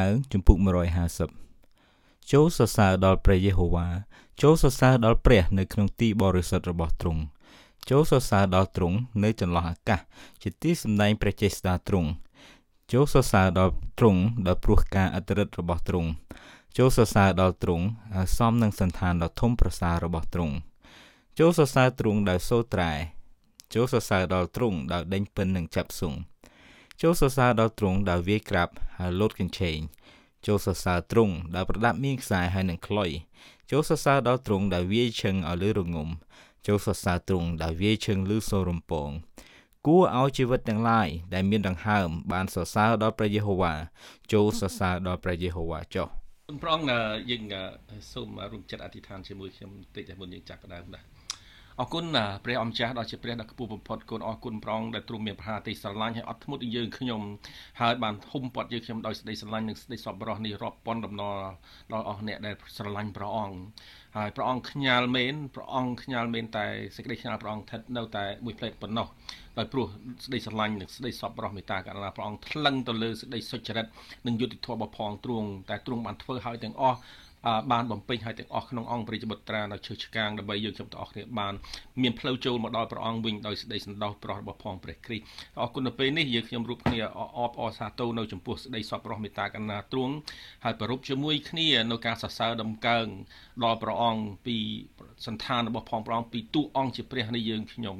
កើជំពូក150ចូលសរសើរដល់ព្រះយេហូវ៉ាចូលសរសើរដល់ព្រះនៅក្នុងទីបរិសុទ្ធរបស់ទ្រង់ចូលសរសើរដល់ទ្រង់នៅចន្លោះអាកាស ជាទីសម្ដែងព្រះចេស្តាទ្រង់ចូលសរសើរដល់ទ្រង់ដោយព្រោះការអត្រិតរបស់ទ្រង់ចូលសរសើរដល់ទ្រង់ហើយសមនឹងសន្តានដ៏ធំប្រសើររបស់ទ្រង់ចូលសរសើរទ្រង់ដោយសូត្រែចូលសរសើរដល់ទ្រង់ដោយដេញពិននិងចាប់ស៊ុង ចូលសរសើរដល់ទ្រង់ដោយវាយក្រាបហើយលោតកញ្ឆេងចូលសរសើរទ្រង់ដោយប្រដាប់មានខ្សែហើយនឹងខ្លុយចូលសរសើរដល់ទ្រង់ដោយវាយឈឹងឲ្យលឺរងំចូលសរសើរទ្រង់ដោយវាយឈឹងលឺសូររំពងគួរឲ្យជីវិតទាំងឡាយដែលមានដង្ហើមបានសរសើរដល់ព្រះយេហូវ៉ាចូលសរសើរដល់ព្រះយេហូវ៉ាចុះព្រះអង្គយើងសូមរួមចិត្តអធិដ្ឋានជាមួយខ្ញុំបន្តិចតែមុនយើងចាប់ផ្ដើមដែរ អរគុណព្រះអម្ចាស់ដ៏ជាព្រះដ៏ខ្ពស់បំផុតគុណអរគុណប្រងដែលទ្រង់មានប្រហារទីស្រឡាញ់ហើយអត់ធ្មត់យើងខ្ញុំហើយបានហុំព័ទ្ធយើងខ្ញុំដោយសេចក្តីស្រឡាញ់និងសេចក្តីសប្បុរសនេះរាប់ពាន់ដំណរដល់អស់អ្នកដែលស្រឡាញ់ព្រះអង្គហើយព្រះអង្គខ្ញាល់មែនព្រះអង្គខ្ញាល់មែនតែសេចក្តីខ្ញាល់ព្រះអង្គស្ថិតនៅតែមួយផ្លេតប៉ុណ្ណោះដោយព្រោះសេចក្តីស្រឡាញ់និងសេចក្តីសប្បុរសមេត្តាករុណាព្រះអង្គថ្លឹងទៅលើសេចក្តីសុចរិតនិងយុត្តិធម៌របស់ផងទ្រង់តែទ្រង់បានធ្វើឲ្យទាំងអស់ បានបំពេញឲ្យទាំងអស់ក្នុងអង្គព្រះបុត្រានៅឈើឆ្កាងដើម្បីយើងខ្ញុំទាំងអស់គ្នាបានមានផ្លូវចូលមកដល់ព្រះអង្គវិញដោយសេចក្តីសន្តោសប្រោះរបស់ផងព្រះគ្រីស្ទអរគុណនៅពេលនេះយើងខ្ញុំរួបគ្នាអបអរសាទរនៅចំពោះសេចក្តីសពរស់មេត្តាករុណាទ្រង់ហើយប្រពជាមួយគ្នានៅការសរសើរដំកើងដល់ព្រះអង្គពីសន្តានរបស់ផងព្រះអង្គពីទូអង្គជាព្រះនៃយើងខ្ញុំ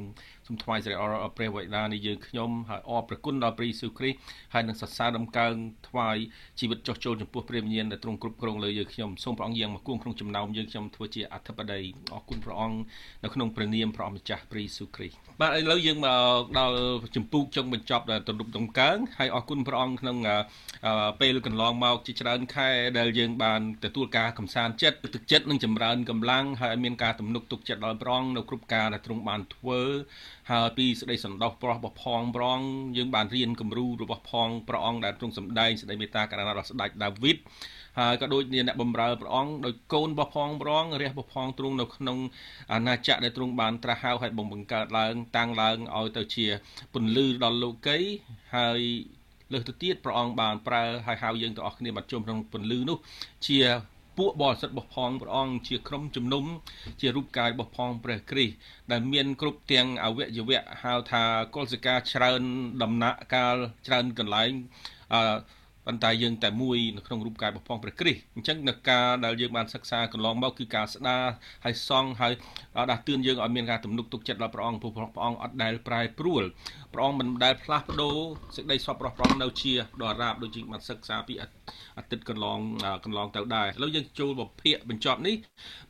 សូមថ្វាយសិរីអរព្រះវេដានៃយើងខ្ញុំហើយអរព្រះគុណដល់ព្រះយេស៊ូវគ្រីស្ទហើយនឹងសរសើរដំកើងថ្វាយជីវិតចុះចូលចំពោះព្រះវិញ្ញាណដែលទ្រង់គ្រប់គ្រងលើយើងខ្ញុំសូមព្រះអង្គយាងមកគង់ក្នុងចំណោមយើងខ្ញុំធ្វើជាអធិបតីអរគុណព្រះអង្គនៅក្នុងព្រះនាមព្រះអម្ចាស់ព្រះយេស៊ូវគ្រីស្ទបាទឥឡូវយើងមកដល់ចម្ពោះចុងបញ្ចប់ដែលទំនុកដំកើងហើយអរគុណព្រះអង្គក្នុងពេលកន្លងមកជាច្រើនខែដែលយើងបានទទួលការកំសាន្តចិត្តទឹកចិត្តនិងចម្រើនកម្លាំងហើយមានការទំនុកទុកចិត្តដល់ព្រះអង្គនៅគ្រប់ការដែលទ្រង់បានធ្វើហើយពីសេចក្តីសន្តោសប្រោះរបស់ផងព្រះអង្គយើងបានរៀនគំរូរបស់ផងព្រះអង្គដែលទ្រង់សម្ដែងសេចក្តីមេត្តាករុណាដល់ស្ដេចដាវីតហើយក៏ដូចជាអ្នកបម្រើព្រះអង្គដោយកូនរបស់ផងព្រះអង្គរះរបស់ផងទ្រង់នៅក្នុងអាណាចក្រដែលទ្រង់បានត្រាស់ហៅឲ្យបំបង្កើតឡើង តាំងឡើងឲ្យទៅជាពន្លឺដល់លោកីហើយលើសទៅទៀតព្រះអង្គបានប្រើឲ្យហៅយើងទាំងអស់គ្នាមកជុំក្នុងពន្លឺនោះជា ពួកបរិសុទ្ធរបស់ផងព្រះអង្គជាក្រុមជំនុំ ជារូបកាយរបស់ផងព្រះគ្រីស្ទដែលមានគ្រប់ទាំងអវយវៈហៅថាកុលសិកាច្រើនដំណាក់កាលច្រើនកន្លែងអឺ ប៉ុន្តែយើងតែមួយនៅក្នុងរូបកាយរបស់ផងព្រះគ្រីស្ទអញ្ចឹងនៅការដែលយើងបានសិក្សាកន្លងមកគឺការស្ដារហើយសង់ហើយដាស់តឿនយើងឲ្យមានការទំនុកទុកចិត្តដល់ព្រះអង្គព្រោះព្រះអង្គអត់ដែលប្រែប្រួលព្រះអង្គមិនដែលផ្លាស់ប្ដូរសេចក្តីសពរបស់ព្រះអង្គនៅជាដល់រាបដូចជាបានសិក្សាពីអាទិត្យកន្លងកន្លងទៅដែរឥឡូវយើងចូលមកភាកបញ្ចប់នេះ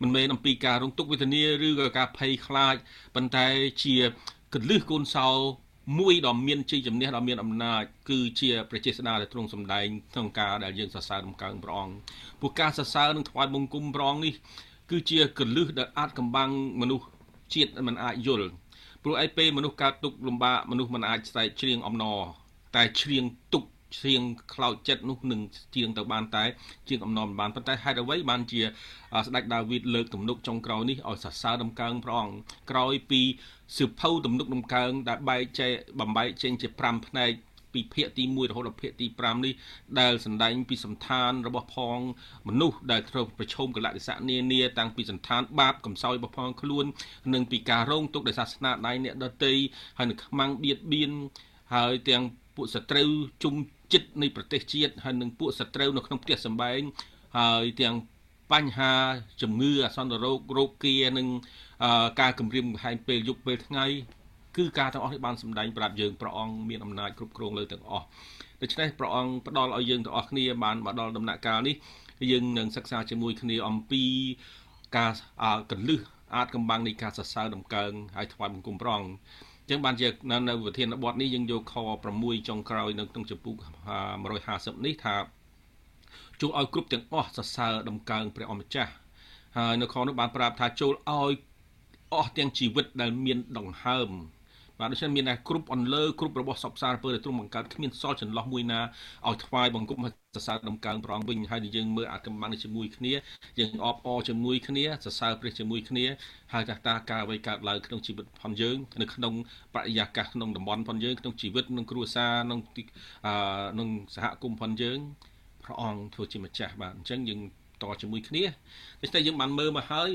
មិនមែនអំពីការរងទុក្ខវេទនាឬក៏ការភ័យខ្លាចប៉ុន្តែជាកលឹះកូនសោ មួយដ៏មានជ័យជំនះដ៏មានអំណាចគឺជាប្រជាស្ដារដែលទ្រង់សម្ដែងក្នុងការដែលយើងសរសើរដំកើងព្រះអង្គពួកការសរសើរនឹងថ្វាយបង្គំព្រះអង្គនេះគឺជាកលឹះដែលអាចកំបាំងមនុស្សជាតិមិនអាចយល់ព្រោះឯពេលមនុស្សកើតទុកលំបាកមនុស្សមិនអាចស្រែកច្រៀងអំណរតែច្រៀងទុក ច្រៀងខ្លោចចិត្តនោះនឹងជាងទៅបានតែជាងអំណរបានប៉ុន្តែហេតុអ្វីបានជាស្ដេចដាវីតលើកទំនុកចុងក្រោយនេះឲ្យសរសើរដំកើងព្រះអង្គក្រោយពីសិភៅទំនុកដំកើងដែលបែកចែកបំបែកចេញជា5ផ្នែកពីភាគទី1រហូតដល់ភាគទី5នេះដែលសម្ដែងពីសំឋានរបស់ផងមនុស្សដែលត្រូវប្រឈមកលៈទេសៈនានាតាំងពីសំឋានបាបកំសោយរបស់ផងខ្លួននិងពីការរងទុក្ខដោយសាសនាដៃអ្នកដតីហើយនឹងខ្មាំងបៀតបៀនហើយទាំងពួកសត្រូវជុំ ចិត្តនៃប្រទេសជាតិហើយនឹងពួកសត្រូវនៅក្នុងផ្ទះសម្បែងហើយទាំងបញ្ហាជំងឺអសន្នរោគរោគគានិងការគម្រាមកំហែងពេលយប់ពេលថ្ងៃគឺការទាំងអស់នេះបានសម្ដែងប្រាប់យើងព្រះអង្គមានអំណាចគ្រប់គ្រងលើទាំងអស់ដូច្នេះព្រះអង្គផ្ដល់ឲ្យយើងទាំងអស់គ្នាបានមកដល់ដំណាក់កាលនេះយើងនឹងសិក្សាជាមួយគ្នាអំពីការកលឹះអាចកំបាំងនៃការសរសើរដំកើងហើយថ្វាយបង្គំព្រះអង្គ ចឹងបានជានៅវិធានបទនេះយើងយកខ6ចុងក្រោយនៅក្នុងចំពុក150នេះថាចូលឲ្យគ្រប់ទាំងអស់សរសើរដំកើងព្រះអម្ចាស់ហើយនៅខនោះបានប្រាប់ថាចូលឲ្យអស់ទាំងជីវិតដែលមានដង្ហើម បាទដូច្នេះមានតែគ្រប់អន្លើគ្រប់របស់សពសារពើដែលទ្រង់បង្កើតគ្មានសល់ចន្លោះមួយណាឲ្យថ្វាយបង្គំសរសើរដំកើងព្រះអង្គវិញហើយយើងមើលអាកម្មបានជាមួយគ្នាយើងអបអរជាមួយគ្នាសរសើរព្រះជាមួយគ្នាហើយថាតាការអ្វីកើតឡើងក្នុងជីវិតផងយើងនៅក្នុងបរិយាកាសក្នុងតំបន់ផងយើងក្នុងជីវិតក្នុងគ្រួសារក្នុងក្នុងសហគមន៍ផងយើងព្រះអង្គធ្វើជាម្ចាស់បាទអញ្ចឹងយើង តជាមួយគ្នាដូច្នេះយើងបានមើលមកហើយ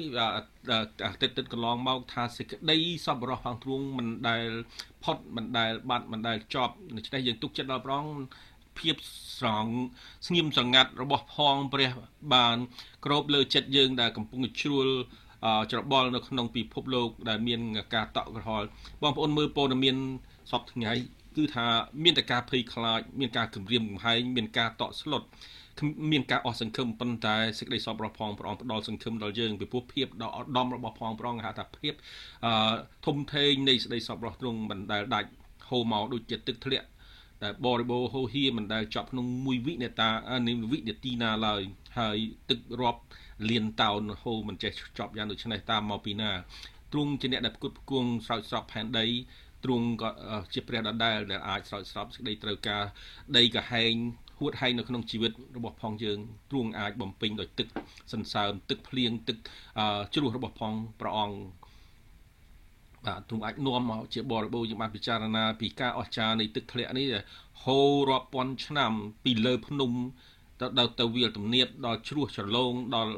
អាទិត្យទិត្យកន្លងមកថាសេចក្តីសប្បុរសផងទ្រង់មិនដែលផុតមិនដែលបាត់មិនដែលចប់ដូច្នេះយើងទុកចិត្តដល់ព្រះអង្គភាពស្រងស្ងៀមស្រងាត់របស់ផងព្រះបានក្របលើចិត្តយើងដែលកំពុងជ្រួលច្របល់នៅក្នុងពិភពលោកដែលមានការតក់ក្រហល់បងប្អូនមើលព័ត៌មានសពថ្ងៃគឺថាមានតែការភ័យខ្លាចមានការគំរាមកំហែងមានការតក់ស្លុត មានការអស់សង្ឃឹមប៉ុន្តែសេចក្តីសពរបស់ផងព្រះអង្គផ្ដល់សង្ឃឹមដល់យើងពីព្រោះភាពដ៏ឧត្តមរបស់ផងព្រះអង្គហៅថាភាពអឺធំធេងនៃសេចក្តីសពរបស់ទ្រង់មិនដែលដាច់ហូរមកដូចជាទឹកធ្លាក់តែបរិបូរហូហៀមិនដែលចប់ក្នុងមួយវិនិតានេះវិនិទីណាឡើយហើយទឹករាប់លានតោនហូរមិនចេះចប់យ៉ាងដូចនេះតាមមកពីណាទ្រង់ជាអ្នកដែលផ្គត់ផ្គង់ស្រោចស្រពផែនដីទ្រង់ក៏ជាព្រះដដែលដែលអាចស្រោចស្រពសេចក្តីត្រូវការដីកាហែង ហួតហែងនៅក្នុងជីវិតរបស់ផងយើងទ្រង់អាចបំពេញដោយទឹកសន្សើមទឹកភ្លៀងទឹកជ្រោះរបស់ផងព្រះអង្គបាទទ្រង់អាចនាំមកជាបរិបូរយើងបានពិចារណា ពីការអស្ចារ្យនៃទឹកធ្លាក់នេះហូររាប់ពាន់ឆ្នាំ ពីលើភ្នំទៅដល់ទៅវាលទំនាបដល់ជ្រោះច្រឡងដល់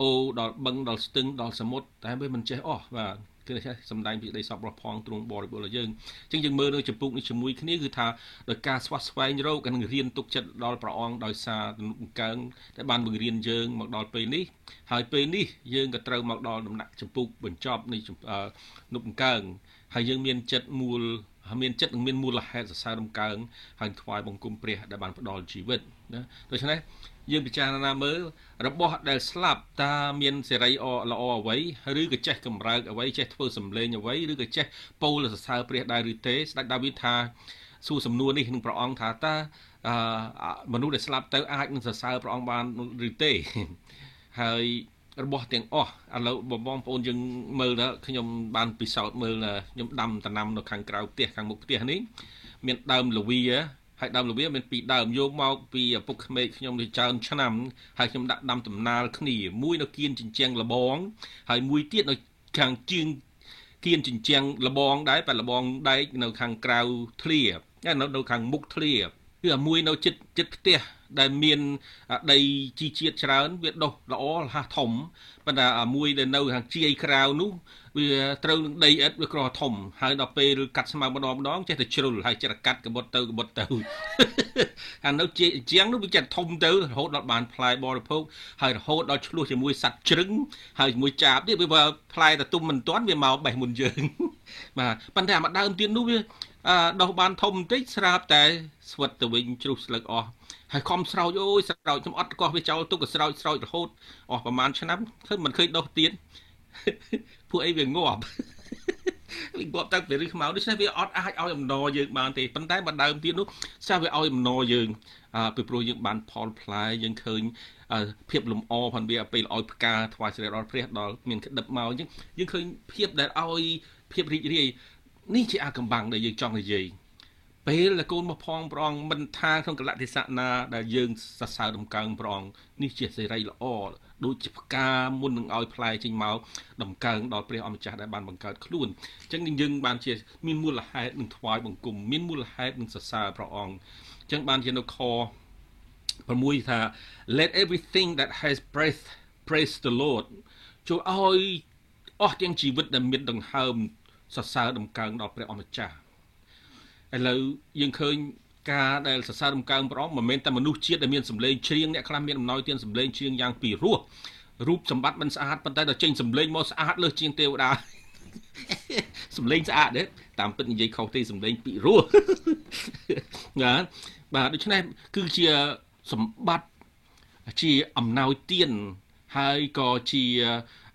អូដល់បឹងដល់ស្ទឹងដល់សមុទ្រតែវាមិនចេះអស់បាទ គឺថាសំដែងពីក្តីសពរបស់ផងទ្រង់បរិបូរណ៍យើងអញ្ចឹងយើងមើលនៅចម្ពោះនេះជាមួយគ្នាគឺថាដោយការស្វះស្វែងរកនិងរៀនទុកចិត្តដល់ព្រះអង្គដោយសារទំនុកបង្កើងដែលបានបង្រៀនយើងមកដល់ពេលនេះហើយពេលនេះយើងក៏ត្រូវមកដល់ដំណាក់ចម្ពោះបញ្ចប់នៃនុកបង្កើងហើយយើងមានចិត្តមូលមានចិត្តនិងមានមូលហេតុសរសើររំកើងហើយថ្វាយបង្គំព្រះដែលបានផ្ដល់ជីវិតណាដូច្នេះ យើងពិចារណាមើលរបស់ដែលស្លាប់តើមានសេរីល្អអ្វីឬក៏ចេះកម្រើកអ្វីចេះធ្វើសម្លេងអ្វីឬក៏ចេះពោលសរសើរព្រះដែរឬទេស្ដេចដាវីតថាសួរសំណួរនេះនឹងព្រះអង្គថាតើមនុស្សដែលស្លាប់ទៅអាចនឹងសរសើរព្រះអង្គបានឬទេហើយរបស់ទាំងអស់ឥឡូវបងប្អូនយើងមើលទៅខ្ញុំបានពិសោធន៍មើលខ្ញុំដាំដំណាំនៅខាងក្រៅផ្ទះខាងមុខផ្ទះនេះមានដើមលវី ហើយដើមលវាមានពីរដើមយកមកពីឪពុកក្មេកខ្ញុំនេះច្រើនឆ្នាំហើយខ្ញុំដាក់ដាំដំណាលគ្នាមួយនៅគៀនជញ្ជាំងលបងហើយមួយទៀតនៅខាងជើងគៀនជញ្ជាំងលបងដែរតែលបងដែកនៅខាងក្រៅធ្លានៅនៅខាងមុខធ្លា គឺអាមួយនៅចិត្តចិត្តផ្ទះដែលមានដីជីជាតិច្រើនវាដុះល្អលះធំប៉ុន្តែអាមួយដែលនៅខាងជាយក្រៅនោះវាត្រូវនឹងដីអិតវាក្រធំហើយដល់ពេលកាត់ស្មៅម្ដងម្ដងចេះតែជ្រុលហើយចេះតែកាត់កបុតទៅកបុតទៅអានៅជាជាងនោះវាចេះធំទៅរហូតដល់បានផ្លែបរិភោគហើយរហូតដល់ឆ្លោះជាមួយសัตว์ជ្រឹងហើយជាមួយចាបទៀតវាផ្លែតទុំមិនទាន់វាមកបេះមុនយើងបាទប៉ុន្តែអាម្ដើមទៀតនោះវា ដោះបានធំបន្តិចស្រាប់តែស្វិតទៅវិញជ្រុះស្លឹកអស់ហើយខំស្រោចអូយស្រោចខ្ញុំអត់កោះវាចោលទុកក៏ស្រោចស្រោចរហូតអស់ប្រហែលឆ្នាំឃើញមិនឃើញដោះទៀតពួកអីវាងាប់វាងាប់តាំងពីឫសខ្មៅដូច្នេះវាអត់អាចឲ្យអំណរយើងបានទេប៉ុន្តែបើដើមទៀតនោះស្រាប់វាឲ្យអំណរយើងអឺពីព្រោះយើងបានផលផ្លែយើងឃើញភាពលំអផងវាពេលឲ្យផ្កាថ្វាយសិរីដល់ព្រះដល់មានក្តឹបមកអញ្ចឹងយើងឃើញភាពដែលឲ្យភាពរីករាយ នេះជាអាកំបាំងដែលយើងចង់និយាយពេលដែលកូនមកផងព្រះអង្គមិនថាក្នុងកលៈទេសៈណាដែលយើងសរសើរដំកើងព្រះអង្គនេះជាសេរីល្អដូចជាផ្កាមុននឹងឲ្យផ្លែចេញមកដំកើងដល់ព្រះអម្ចាស់ដែលបានបង្កើតខ្លួនអញ្ចឹងយើងបានជាមានមូលហេតុនឹងថ្វាយបង្គំមានមូលហេតុនឹងសរសើរព្រះអង្គអញ្ចឹងបានជានៅខ6ថា let everything that has breath praise the Lord ចូលឲ្យអស់ទាំងជីវិតដែលមានដង្ហើម សរសើរដំកើងដល់ព្រះអម្ចាស់ឥឡូវយើងឃើញការដែលសរសើររំកើងព្រះអង្គមិនមែនតែមនុស្សជាតិដែលមានសម្លេងច្រៀងអ្នកខ្លះមានអំណោយទានសម្លេងច្រៀងយ៉ាងពីរោះរូបសម្បត្តិមិនស្អាតប៉ុន្តែដល់ចេញសម្លេងមកស្អាតលើសជាងទេវតាសម្លេងស្អាតទេតាមពិតនិយាយខុសទេសម្លេងពីរោះណាបាទដូច្នេះគឺជាសម្បត្តិជាអំណោយទានហើយក៏ជា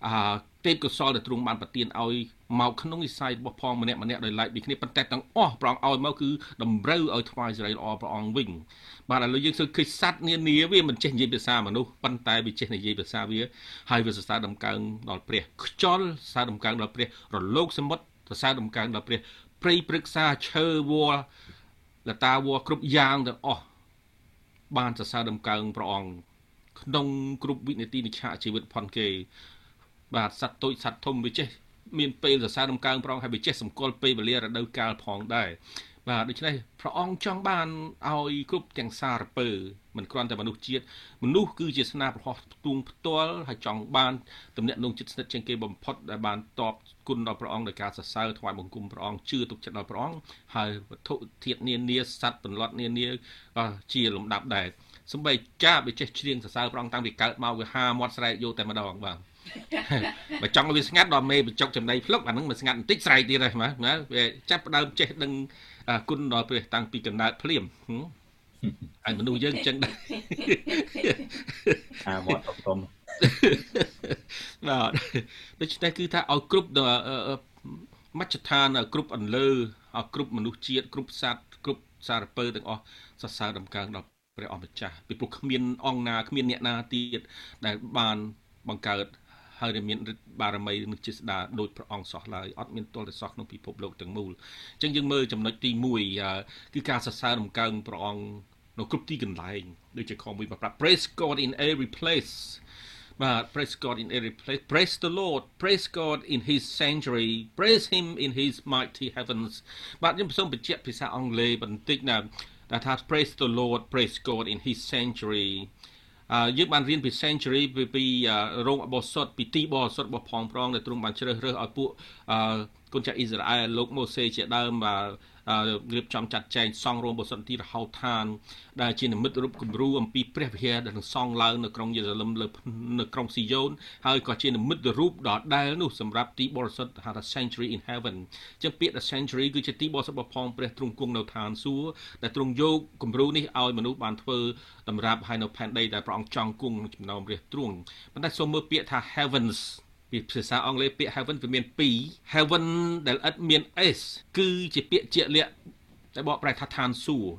អាទេពកោសលដែលទ្រង់បានប្រទានឲ្យ មកក្នុងវិស័យរបស់ផងម្នាក់ម្នាក់ដោយឡែកពីគ្នាប៉ុន្តែទាំងអស់ព្រះអង្គឲ្យមកគឺតម្រូវឲ្យថ្វាយសេរីល្អព្រះអង្គវិញបាទឥឡូវយើងឃើញឃើញសัตว์នានាវាមិនចេះនិយាយភាសាមនុស្សប៉ុន្តែវាចេះនិយាយភាសាវាហើយវាសរសើរដំកើងដល់ព្រះខ្យល់សរសើរដំកើងដល់ព្រះរលកសមុទ្រសរសើរដំកើងដល់ព្រះព្រៃព្រឹក្សាឈើវល្លលតាវល្លគ្រប់យ៉ាងទាំងអស់បានសរសើរដំកើងព្រះអង្គក្នុងគ្រប់វិនាទីនៃឆាកជីវិតផុនគេ បាទសត្វតូចសត្វធំវាចេះ មានពេលសរសើរដំកើងប្រងហើយវាចេះសម្គាល់ពេលវេលារដូវកាលផងដែរបាទដូច្នេះព្រះអង្គចង់បានឲ្យគ្រប់ទាំងសារពើមិនគ្រាន់តែមនុស្សជាតិមនុស្សគឺជាស្នាប្រហោះផ្ទួងផ្ទាល់ហើយចង់បានទំនាក់ទំនងចិត្តស្និទ្ធជាងគេបំផុតដែលបានតបគុណដល់ព្រះអង្គដោយការសរសើរថ្វាយបង្គំព្រះអង្គជឿទុកចិត្តដល់ព្រះអង្គហើយវត្ថុធាតុនានាសត្វបន្លត់នានាជាលំដាប់ដែរសំបីចាបវាចេះច្រៀងសរសើរព្រះអង្គតាំងពីកើតមកវាហាមាត់ស្រែកយកតែម្ដងបាទ បើចង់ឲ្យវាស្ងាត់ដល់មេបញ្ចុកចំណៃភ្លុកអាហ្នឹងមិនស្ងាត់បន្តិចស្រែកទៀតហើយណាវាចាប់ផ្ដើមចេះដឹងគុណដល់ព្រះតាំងពីកណ្ដាលភ្លាមហើយមនុស្សយើងអញ្ចឹងដែរអាមាត់តុំបាទដូច្នេះគឺថាឲ្យគ្រប់មជ្ឈដ្ឋានគ្រប់អន្លើឲ្យគ្រប់មនុស្សជាតិគ្រប់សត្វគ្រប់សារពើទាំងអស់សរសើរដំកើងដល់ព្រះអម្ចាស់ពីព្រោះគ្មានអង្គណាគ្មានអ្នកណាទៀតដែលបានបង្កើត ហើយដែលមានฤទ្ធិបារមីនិងចេស្តាដោយព្រះអង្គសោះឡើយអត់មានទល់តែសោះក្នុងពិភពលោកទាំងមូលអញ្ចឹងយើងមើលចំណុចទី1គឺការសរសើររំកើងព្រះអង្គនៅគ្រប់ទីកន្លែងដូចជាខំមួយប្រាប់ Praise God in every place បាទ praise God in every place praise the Lord praise God in his sanctuary praise him in his mighty heavens បាទខ្ញុំសូមបញ្ជាក់ភាសាអង់គ្លេសបន្តិចណាដែលថា praise the Lord praise God in his sanctuary យើងបានរៀនពី century ពីពីរោងអបោសុតពីទីបោសុតរបស់ផងប្រងដែលទ្រង់បានជ្រើសរើសឲ្យពួក កូនចៅអ៊ីស្រាអែលលោកម៉ូសេជាដើមបាទរៀបចំចាត់ចែងសង់រោងបសុន្ទីរហោឋាន ដែលជានិមិត្តរូបគំរូអំពីព្រះវិហារដែលនឹងសង់ឡើងនៅក្រុងយេរូសាឡឹមលើនៅក្រុងស៊ីយ៉ូនហើយក៏ជានិមិត្តរូបដ៏ដែលនោះសម្រាប់ទីបរិសុទ្ធហៅថា sanctuary in heaven ចឹងពាក្យ the sanctuary គឺជាទីបរិសុទ្ធរបស់ផងព្រះទ្រង់គង់នៅឋានសួគ៌ដែលទ្រង់យកគំរូនេះឲ្យមនុស្សបានធ្វើតម្រាប់ឲ្យនៅផែនដីដែលព្រះអង្គចង់គង់ក្នុងចំណោមព្រះទ្រង់ប៉ុន្តែសូមមើលពាក្យថា heavens ពីភាសាអង់គ្លេសពាក្យ heaven វាមាន2 heaven ដែលឥតមាន s គឺជាពាក្យជាក់លាក់ដែលបកប្រែថាឋានសួគ៌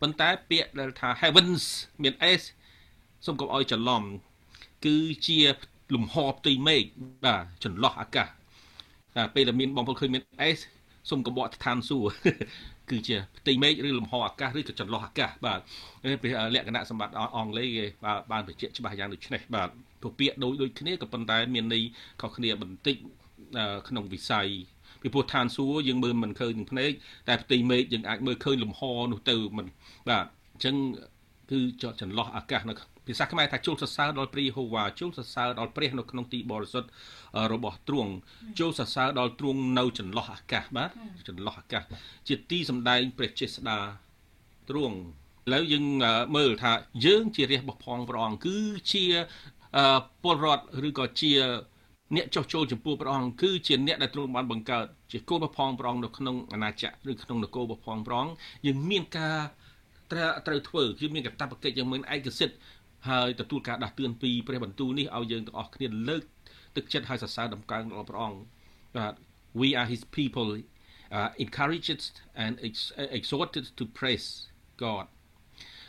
ប៉ុន្តែពាក្យដែលថា heavens មាន s សូមកុំឲ្យច្រឡំគឺជាលំហផ្ទៃមេឃបាទចន្លោះអាកាសតែពេលដែលមានបងប្អូនឃើញមាន s សូមកុំបកឋានសួគ៌ គឺជាផ្ទៃមេឃឬលំហអាកាសឬក៏ចន្លោះអាកាសបាទពីលក្ខណៈសម្បត្តិអង់គ្លេសគេបានបញ្ជាក់ច្បាស់យ៉ាងដូចនេះបាទព្រោះពាក្យដូចដូចគ្នាក៏ប៉ុន្តែមានន័យខុសគ្នាបន្តិចក្នុងវិស័យពីព្រោះឋានសួគ៌យើងមើលមិនឃើញនឹងភ្នែកតែផ្ទៃមេឃយើងអាចមើលឃើញលំហនោះទៅមិនបាទអញ្ចឹងគឺចន្លោះអាកាសនៅ ភាសាខ្មែរថាជុលសរសើរដល់ព្រះយេហូវ៉ាជុលសរសើរដល់ព្រះនៅក្នុងទីបរិសុទ្ធរបស់ទ្រង់ជុលសរសើរដល់ទ្រង់នៅចន្លោះអាកាសបាទចន្លោះអាកាសជាទីសម្ដែងព្រះចេស្តាទ្រង់ឥឡូវយើងមើលថាយើងជារាជរបស់ផងព្រះអង្គគឺជាពលរដ្ឋឬក៏ជាអ្នកចោះចូលចំពោះព្រះអង្គគឺជាអ្នកដែលទ្រង់បានបង្កើតជាកូនរបស់ផងព្រះអង្គនៅក្នុងអាណាចក្រឬក្នុងនគររបស់ផងព្រះអង្គយើងមានការត្រូវត្រូវធ្វើគឺមានកាតព្វកិច្ចយ៉ាងមានឯកសិទ្ធិ ហើយទទួលការដាស់តឿនពីព្រះបន្ទូលនេះឲ្យយើងទាំងអស់គ្នាលើកទឹកចិត្តឲ្យសរសើរដំកើងដល់ព្រះអង្គបាទ we are his people uh, encouraged and exhorted to praise God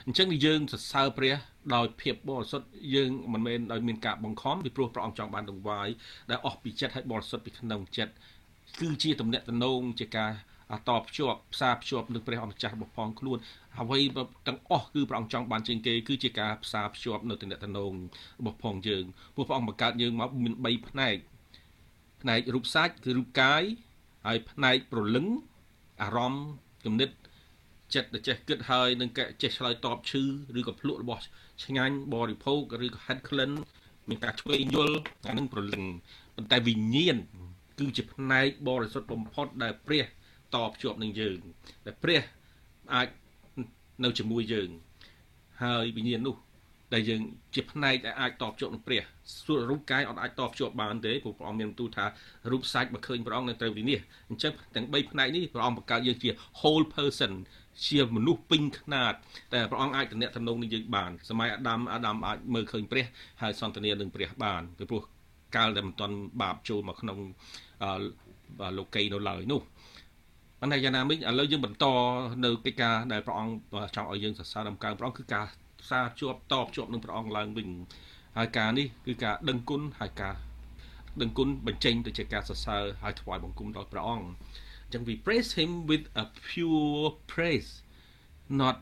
អញ្ចឹងយើងសរសើរព្រះដោយភាពបរិសុទ្ធយើងមិនមែនដោយមានការបង្ខំពីព្រោះព្រះអង្គចង់បានដង្វាយដែលអស់ពីចិត្តឲ្យបរិសុទ្ធពីក្នុងចិត្តគឺជាទំនាក់ទំនងជាការ តបភ្ជាប់ផ្សារភ្ជាប់នឹងព្រះអម្ចាស់របស់ផងខ្លួនអ្វីទាំងអស់គឺព្រះអង្គចង់បានជាងគេគឺជាការផ្សារភ្ជាប់នៅទំនាក់ទំនងរបស់ផងយើងព្រោះព្រះអង្គបង្កើតយើងមកមាន3ផ្នែកផ្នែករូបសាច់គឺរូបកាយហើយផ្នែកប្រលឹងអារម្មណ៍គំនិតចិត្តដែលចេះគិតហើយនឹងចេះឆ្លើយតបឈឺឬក៏ភ្លក់របស់ឆ្ងាញ់បរិភោគឬក៏ហិតក្លិនមានការឆ្វេងយល់អានឹងប្រលឹងប៉ុន្តែវិញ្ញាណគឺជាផ្នែកបរិសុទ្ធបំផុតដែលព្រះ តភ្ជាប់នឹងយើងដែលព្រះអាចនៅជាមួយយើងហើយវិញ្ញាណនោះដែលយើងជាផ្នែកដែលអាចតបជាប់នឹងព្រះសួររូបកាយអត់អាចតបជាប់បានទេព្រោះព្រះអង្គមានបន្ទូលថារូបសាច់បើឃើញព្រះអង្គនឹងត្រូវវិនិច្ឆ័យអញ្ចឹងទាំង3ផ្នែកនេះព្រះអង្គបង្កើតយើងជា whole person ជាមនុស្សពេញខ្នាតតែព្រះអង្គអាចតំណាក់តំណងនឹងយើងបានសម័យអាដាមអាដាមអាចមើលឃើញព្រះហើយសន្តានានឹងព្រះបានពីព្រោះកាលដែលមិនទាន់បាបចូលមកក្នុងលោកីនៅឡើយនោះ ប៉ុន្តែយ៉ាងណាមិញឥឡូវយើងបន្តនៅកិច្ចការដែលព្រះអង្គចង់ឲ្យយើងសរសើរដំកើងព្រះអង្គគឺការផ្សារជាប់តបជាប់នឹងព្រះអង្គឡើងវិញហើយការនេះគឺការដឹងគុណហើយការដឹងគុណបញ្ចេញទៅជាការសរសើរហើយថ្វាយបង្គំដល់ព្រះអង្គអញ្ចឹង we praise him with a pure praise not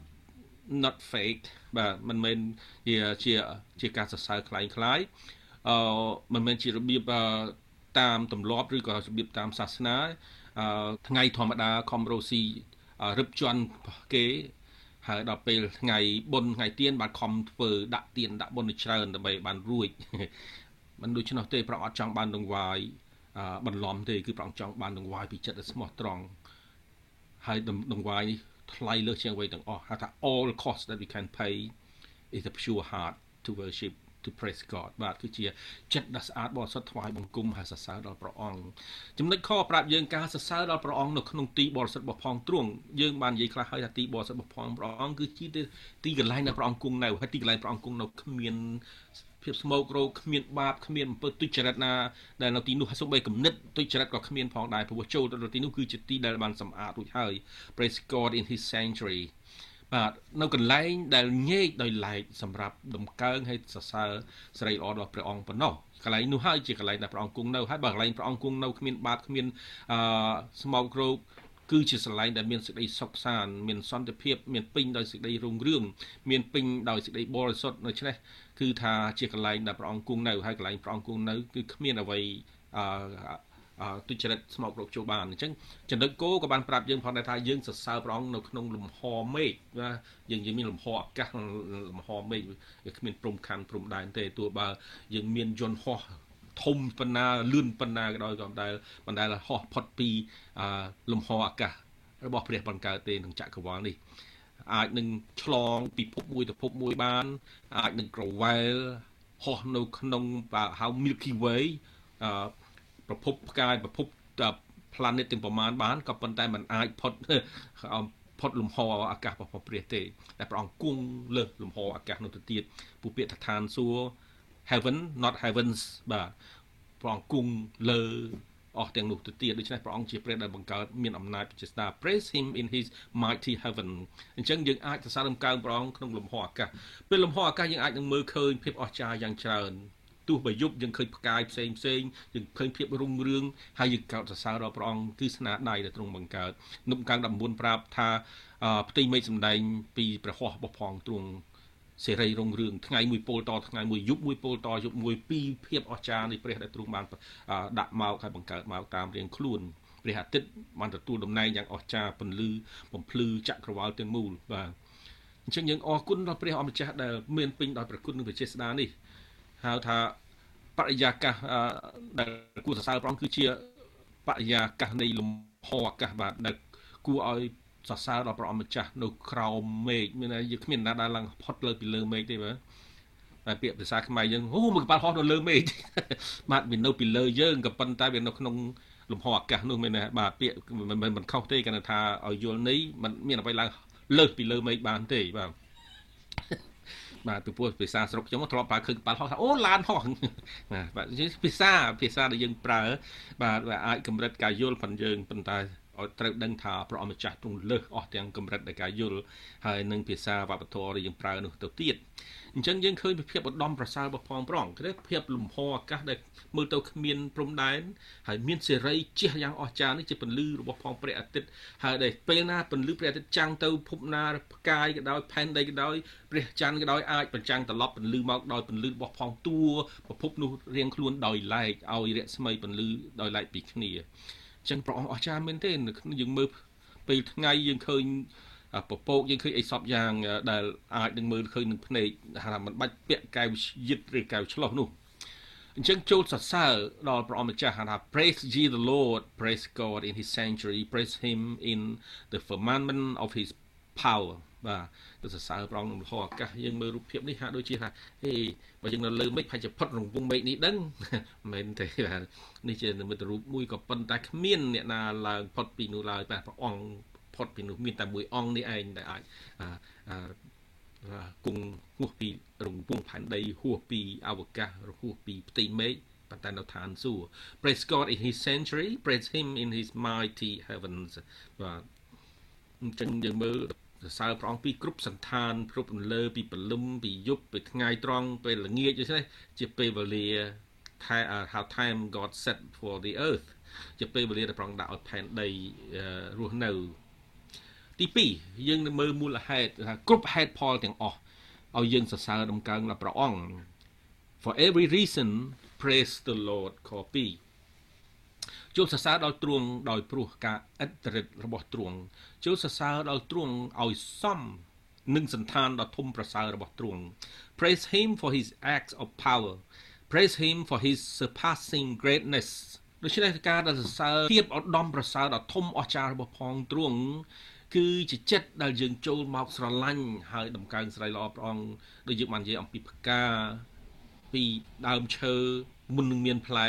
not fake បាទមិនមែនជាជាជាការសរសើរคล้ายคล้ายអឺមិនមែនជារបៀបតាមទម្លាប់ឬក៏របៀបតាមសាសនា ថ្ងៃធម្មតាខំរស់ស៊ីរឹបជន់គេហើយដល់ពេលថ្ងៃបុណ្យថ្ងៃទៀនបានខំធ្វើដាក់ទៀនដាក់បុណ្យច្រើនដើម្បីបានរួចមិនដូច្នោះទេព្រះអត់ចង់បានដង្វាយបន្លំទេគឺព្រះអង្គចង់បានដង្វាយពីចិត្តដ៏ស្មោះត្រង់ហើយដង្វាយនេះថ្លៃលើសជាងអ្វីទាំងអស់ហៅថា all cost that we can pay is a pure heart to worship to praise God បាទគឺជាចិត្តដ៏ស្អាតបរិសុទ្ធថ្វាយបង្គំហើយសរសើរដល់ព្រះអង្គចំណុចខប្រាប់យើងការសរសើរដល់ព្រះអង្គនៅក្នុងទីបរិសុទ្ធរបស់ផងទ្រង់យើងបាននិយាយខ្លះហើយថាទីបរិសុទ្ធរបស់ផងព្រះអង្គគឺជាទីកន្លែងដែលព្រះអង្គគង់នៅហើយទីកន្លែងព្រះអង្គគង់នៅគ្មានភាពស្មោករោគគ្មានបាបគ្មានអំពើទុច្ចរិតណាដែលនៅទីនោះសូម្បីគំនិតទុច្ចរិតក៏គ្មានផងដែរព្រោះចូលទៅទីនោះគឺជាទីដែលបានសម្អាតរួចហើយ Praise God in his sanctuary បាទនៅកន្លែងដែលញែកដោយឡែកសម្រាប់ដំកើងឲ្យសរសើរស្រីល្អរបស់ព្រះអង្គប៉ុណ្ណោះកន្លែងនោះហើយជាកន្លែងដែលព្រះអង្គគង់នៅហើយបើកន្លែងព្រះអង្គគង់នៅគ្មានបាបគ្មានអឺស្មោករោគគឺជាសន្លែងដែលមានសេចក្តីសុខសាន្តមានសន្តិភាពមានពេញដោយសេចក្តីរុងរឿងមានពេញដោយសេចក្តីបរិសុទ្ធដូច្នេះគឺថាជាកន្លែងដែលព្រះអង្គគង់នៅហើយកន្លែងព្រះអង្គគង់នៅគឺគ្មានអ្វីអឺ ទុច្ចរិតស្មោករោគចូលបានអញ្ចឹងចំណុចគោក៏បានប្រាប់យើងផងដែរថាយើងសរសើរព្រះអង្គនៅក្នុងលំហមេឃណាយើងយើងមានលំហអាកាសលំហមេឃវាគ្មានព្រំខណ្ឌព្រំដែនទេទោះបើយើងមានយន្តហោះធំប៉ុណ្ណាលឿនប៉ុណ្ណាក៏ដោយក៏មិនដែលមិនដែលហោះផុតពីលំហអាកាសរបស់ព្រះបង្កើតទេក្នុងចក្រវាលនេះអាចនឹងឆ្លងពិភពមួយទៅភពមួយបាន អាចនឹងក្រវ៉ែលហោះនៅក្នុងហៅ Milky Way អឺ ប្រភពផ្កាយប្រភព planet ទាំងប្រមាណបានក៏ប៉ុន្តែมันអាចផុតផុតលំហអាកាសរបស់ព្រះទេតែព្រះអង្គគង់លើលំហអាកាសនោះទៅទៀតពូពាក្យថាឋានសួគ៌ heaven not heavens បាទព្រះអង្គគង់លើអស់ទាំងនោះទៅទៀតដូច្នេះព្រះអង្គជាព្រះដែលបង្កើតមានអំណាចពិចារណា praise him in his mighty heaven អញ្ចឹងយើងអាចសរសើររំកើងព្រះអង្គក្នុងលំហអាកាសពេលលំហអាកាសយើងអាចនឹងមើលឃើញភាពអស្ចារ្យយ៉ាងច្រើន ទោះបើយប់យើងឃើញផ្កាយផ្សេងផ្សេងយើងឃើញភាពរុងរឿងហើយយើងកោតសរសើរដល់ព្រះអង្គគឺស្នាដៃដែលទ្រង់បង្កើតនុបកាំង19ប្រាប់ថាផ្ទៃមេឃសម្ដែងពីព្រះហស្ថរបស់ផងទ្រង់សេរីរុងរឿងថ្ងៃមួយពលតថ្ងៃមួយយប់មួយពលតយប់មួយពីរភាពអស្ចារ្យនៃព្រះដែលទ្រង់បានដាក់មកហើយបង្កើតមកតាមរៀងខ្លួនព្រះអាទិត្យបានទទួលតំណែងយ៉ាងអស្ចារ្យពន្លឺបំភ្លឺចក្រវាលទាំងមូលបាទអញ្ចឹងយើងអរគុណដល់ព្រះអម្ចាស់ដែលមានពេញដោយព្រះគុណនិងព្រះចេស្តានេះ ហៅថាបរិយាកាសដែលគួរសរសើរព្រះអង្គគឺជាបរិយាកាសនៃលំហអាកាសបាទដែលគួរឲ្យសរសើរដល់ព្រះអង្គម្ចាស់នៅក្រោមមេឃមានយើងគ្មានណាដែលឡើងផុតលើពីលើមេឃទេបាទតែពាក្យភាសាខ្មែរយើងអូមួយកប៉ាល់ហោះនៅលើមេឃបាទវានៅពីលើយើងក៏ប៉ុន្តែវានៅក្នុងលំហអាកាសនោះមែនទេបាទពាក្យមិនមិនខុសទេគាត់ថាឲ្យយល់នេះมันមានអ្វីឡើងលើសពីលើមេឃបានទេបាទ បាទពីព្រោះភាសាស្រុកខ្ញុំធ្លាប់ប្រើឃើញប៉ាល់ហោះថាអូឡានហោះបាទបាទភាសាភាសាដែលយើងប្រើ បាទអាចកម្រិតការយល់ប៉ុនយើងប៉ុន្តែ ឲ្យត្រូវដឹងថាព្រះអម្ចាស់ទ្រង់លើសអស់ទាំងកម្រិតនៃការយល់ហើយនឹងភាសាវប្បធម៌ដែលយើងប្រើនោះទៅទៀតអញ្ចឹងយើងឃើញពីភាពឧត្តមប្រសើររបស់ផងប្រងគឺភាពលំហអាកាសដែលមើលទៅគ្មានព្រំដែនហើយមានសេរីជះយ៉ាងអស្ចារ្យនេះជាពន្លឺរបស់ផងព្រះអាទិត្យហើយដែលពេលណាពន្លឺព្រះអាទិត្យចាំងទៅភពណាផ្កាយក៏ដោយផែនដីក៏ដោយព្រះច័ន្ទក៏ដោយអាចបញ្ចាំងត្រឡប់ពន្លឺមកដោយពន្លឺរបស់ផងតួប្រភពនោះរៀងខ្លួនដោយឡែកឲ្យរស្មីពន្លឺដោយឡែកពីគ្នា ចឹងព្រះអង្គអស្ចារ្យមែនទេយើងមើលពេលថ្ងៃយើងឃើញពពកយើងឃើញអីសពយ៉ាងដែលអាចនឹងមើលឃើញនឹងភ្នែកថាមិនបាច់ពាក់កែវយិតឬកែវឆ្លោះនោះអញ្ចឹងចូលសរសើរដល់ព្រះអង្គម្ចាស់ថា praise ye the lord praise god in his sanctuary praise him in the firmament of his power បាទទៅសរសើរព្រះអង្គក្នុងលហអាកាសយើងមើលរូបភាពនេះហាក់ដូចជាថាហេបើយើងនៅលើមេឃប្រហែលជាផុតរង្វង់មេឃនេះដឹងមិនមែនទេបាទនេះជានិមិត្តរូបមួយក៏ប៉ុន្តែគ្មានអ្នកណាឡើងផុតពីនោះឡើយបាទព្រះអង្គផុតពីនោះមានតែមួយអង្គនេះឯងដែលអាចគង់ហួសពីរង្វង់ផែនដីហួសពីអវកាសហួសពីផ្ទៃមេឃប៉ុន្តែនៅឋានសួគ៌ Praise God in his sanctuary praise him in his mighty heavens បាទអញ្ចឹងយើងមើល សរសើរព្រះអង្គពីគ្រប់សន្តានគ្រប់លើពីព្រលឹមពីយប់ពីថ្ងៃត្រង់ពេលល្ងាចដូចនេះជាពេលវេលា how time God set for the earth ជាពេលវេលាដែលព្រះអង្គដាក់ឲ្យផែនដីរស់នៅទី2យើងនឹងមើលមូលហេតុថាគ្រប់ហេតុផលទាំងអស់ឲ្យយើងសរសើរដំកើងដល់ព្រះអង្គ for every reason praise the lord ខ2 ចូលសរសើរដល់ទ្រង់ដោយព្រោះការអិតរិទ្ធរបស់ទ្រង់ចូលសរសើរដល់ទ្រង់ឲ្យសមនឹងសន្តានដ៏ធំប្រសើររបស់ទ្រង់ Praise him for his acts of power Praise him for his surpassing greatness ដូច្នេះការដែលសរសើរភាពឧត្តមប្រសើរដ៏ធំអស្ចារ្យរបស់ផងទ្រង់គឺជាចិត្តដែលយើងចូលមកស្រឡាញ់ហើយដំកើងស្រីល្អព្រះអង្គដូចយើងបាននិយាយអំពីផ្កាពីដើមឈើមុននឹងមានផ្លែ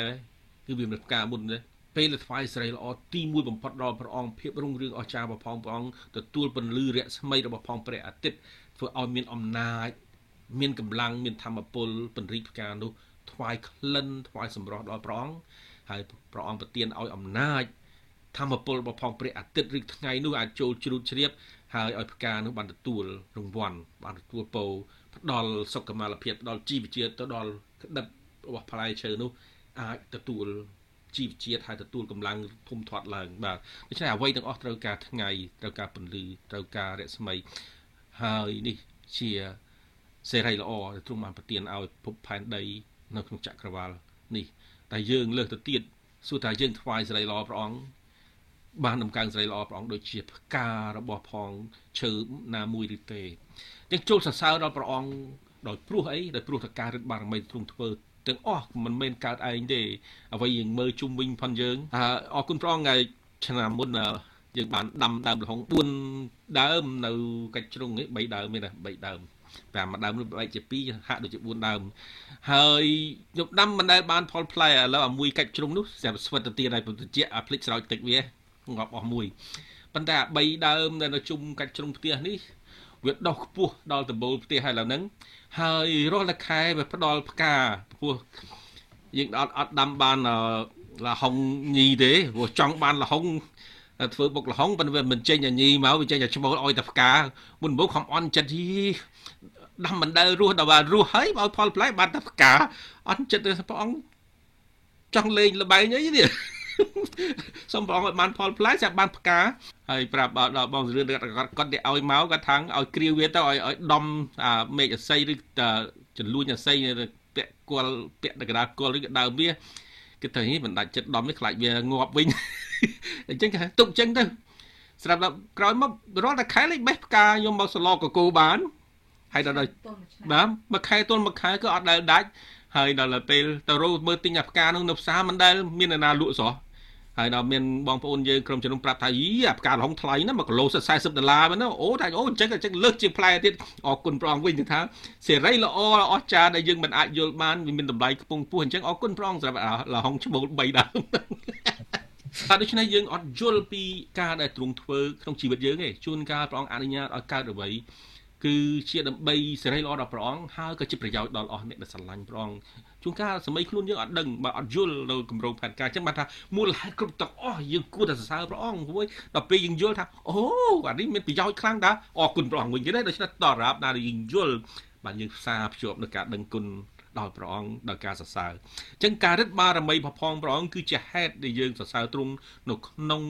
គឺវាមានផ្កាមុនទេ ពេលថ្វាយស្រីល្អទីមួយបំផុតដល់ព្រះអង្គភាពរុងរឿងអស្ចារ្យរបស់ផងព្រះអង្គទទួលពន្លឺរស្មីរបស់ផងព្រះអាទិត្យធ្វើឲ្យមានអំណាចមានកម្លាំងមានធម៌ពលពន្រីកផ្កានោះថ្វាយក្លិនថ្វាយសម្រស់ដល់ព្រះអង្គហើយព្រះអង្គប្រទានឲ្យអំណាចធម្មពលរបស់ផងព្រះអាទិត្យឬថ្ងៃនោះអាចចូលជ្រូតជ្រាបហើយឲ្យផ្កានោះបានទទួលរង្វាន់បានទទួលពរផ្ដល់សុខុមាលភាពផ្ដល់ជីវជាតិទៅដល់ក្តិបរបស់ផ្លែឈើនោះអាចទទួល ជីវជាតិហើយទទួលកម្លាំងធំធាត់ឡើងបាទដូច្នេះអ្វីទាំងអស់ត្រូវការថ្ងៃត្រូវការពន្លឺត្រូវការរស្មីហើយនេះជាសេរីល្អដែលទ្រង់បានប្រទានឲ្យភពផែនដី នៅក្នុងចក្រវាលនេះតែយើងលើសទៅទៀតសួរថាយើងថ្វាយសេរីល្អព្រះអង្គបានដំកើងសេរីល្អព្រះអង្គដូចជាផ្ការបស់ផងឈើណាមួយឬទេយើងចូលសរសើរដល់ព្រះអង្គដោយព្រោះអីដោយព្រោះតការរិទ្ធបារមីទ្រង់ធ្វើ ទាំងអស់មិនមែនកើតឯងទេអ្វីយើងមើលជុំវិញផងយើងអរគុណព្រះអង្គថ្ងៃឆ្នាំមុនយើងបានដាំដើមលហុង4ដើមនៅកាច់ជ្រុងនេះ3ដើមទេណា3ដើមតាមមួយដើមនោះបែកជា2ហាក់ដូចជា4ដើមហើយខ្ញុំដាំមិនដែលបានផលផ្លែឥឡូវអាមួយកាច់ជ្រុងនោះស្រាប់ស្វិតទៅទៀតហើយពុទ្ធជាអាភ្លេចស្រោចទឹកវាងាប់អស់មួយប៉ុន្តែអា3ដើមដែលនៅជុំកាច់ជ្រុងផ្ទះនេះវាដុះខ្ពស់ដល់ដំបូលផ្ទះហើយឡើយហ្នឹង ហើយរាល់តែខែវាផ្ដល់ផ្កាពោះយើងអត់អត់ដាំបានលហុងញីទេព្រោះចង់បានលហុងធ្វើបុកលហុងប៉ុន្តែវាមិនចេញអាញីមកវាចេញតែឈ្មោលឲ្យតែផ្កាមុនមកខំអន់ចិត្តយីដាំមិនដែលរស់ដល់បានរស់ហើយឲ្យផលផ្លែបានតែផ្កាអន់ចិត្តព្រះអង្គចង់លេងលបែងអីនេះ សូមព្រះអង្គឲ្យបានផលផ្លែចាំបានផ្កាហើយប្រាប់ដល់បងសរឿនគាត់គាត់ទៅឲ្យមកគាត់ថាងឲ្យគ្រាវវាទៅឲ្យឲ្យដំអាមេឃអស័យឬចលួញអស័យពាក់គល់ពាក់កណ្ដាលគល់ឬក៏ដើមវាគឺទៅនេះមិនដាច់ចិត្តដំនេះខ្លាចវាងាប់វិញអញ្ចឹងគេទុកអញ្ចឹងទៅស្រាប់ដល់ក្រោយមករាល់តែខែលេខបេះផ្កាខ្ញុំមកសឡកកូបានហើយដល់បាទមួយខែទល់មួយខែក៏អត់ដែលដាច់ហើយដល់ពេលទៅរោមើលទិញអាផ្កានោះនៅផ្សារមិនដែលមានអ្នកណាលក់ស្រស់ ហើយដល់មានបងប្អូនយើងក្រុមជំនុំប្រាប់ថាយីអាផ្កាលហុងថ្លៃណា1គីឡូ40ដុល្លារមែនអូថាអូអញ្ចឹងអញ្ចឹងលើសជាងផ្លែទៀតអរគុណព្រះអង្គវិញថាសេរីល្អអស្ចារ្យដែលយើងមិនអាចយល់បានវាមានតម្លៃខ្ពង់ខ្ពស់អញ្ចឹងអរគុណព្រះអង្គសម្រាប់លហុងឈ្មោល3ដើមតែដូច្នេះយើងអត់យល់ពីការដែលទ្រង់ធ្វើក្នុងជីវិតយើងទេជួនកាលព្រះអង្គអនុញ្ញាតឲ្យកើតអ្វី គឺជាដើម្បីសេរីល្អដល់ព្រះអង្គហើយក៏ជាប្រយោជន៍ដល់អស់អ្នកដែលស្រឡាញ់ព្រះអង្គជួនកាលសម័យខ្លួនយើងអត់ដឹងបើអត់យល់នៅគម្រោងផែនការអញ្ចឹងបានថាមូលហេតុគ្រប់ទាំងអស់យើងគួរតែសរសើរព្រះអង្គព្រោះដល់ពេលយើងយល់ថាអូអានេះមានប្រយោជន៍ខ្លាំងដែរអរគុណព្រះអង្គវិញទៀតដូច្នេះតរាបណាយើងយល់បាទយើងផ្សារភ្ជាប់នឹងការដឹងគុណដល់ព្រះអង្គដល់ការសរសើរអញ្ចឹងការរឹតបារមីផផងព្រះអង្គគឺជាហេតុដែលយើងសរសើរទ្រង់នៅក្នុង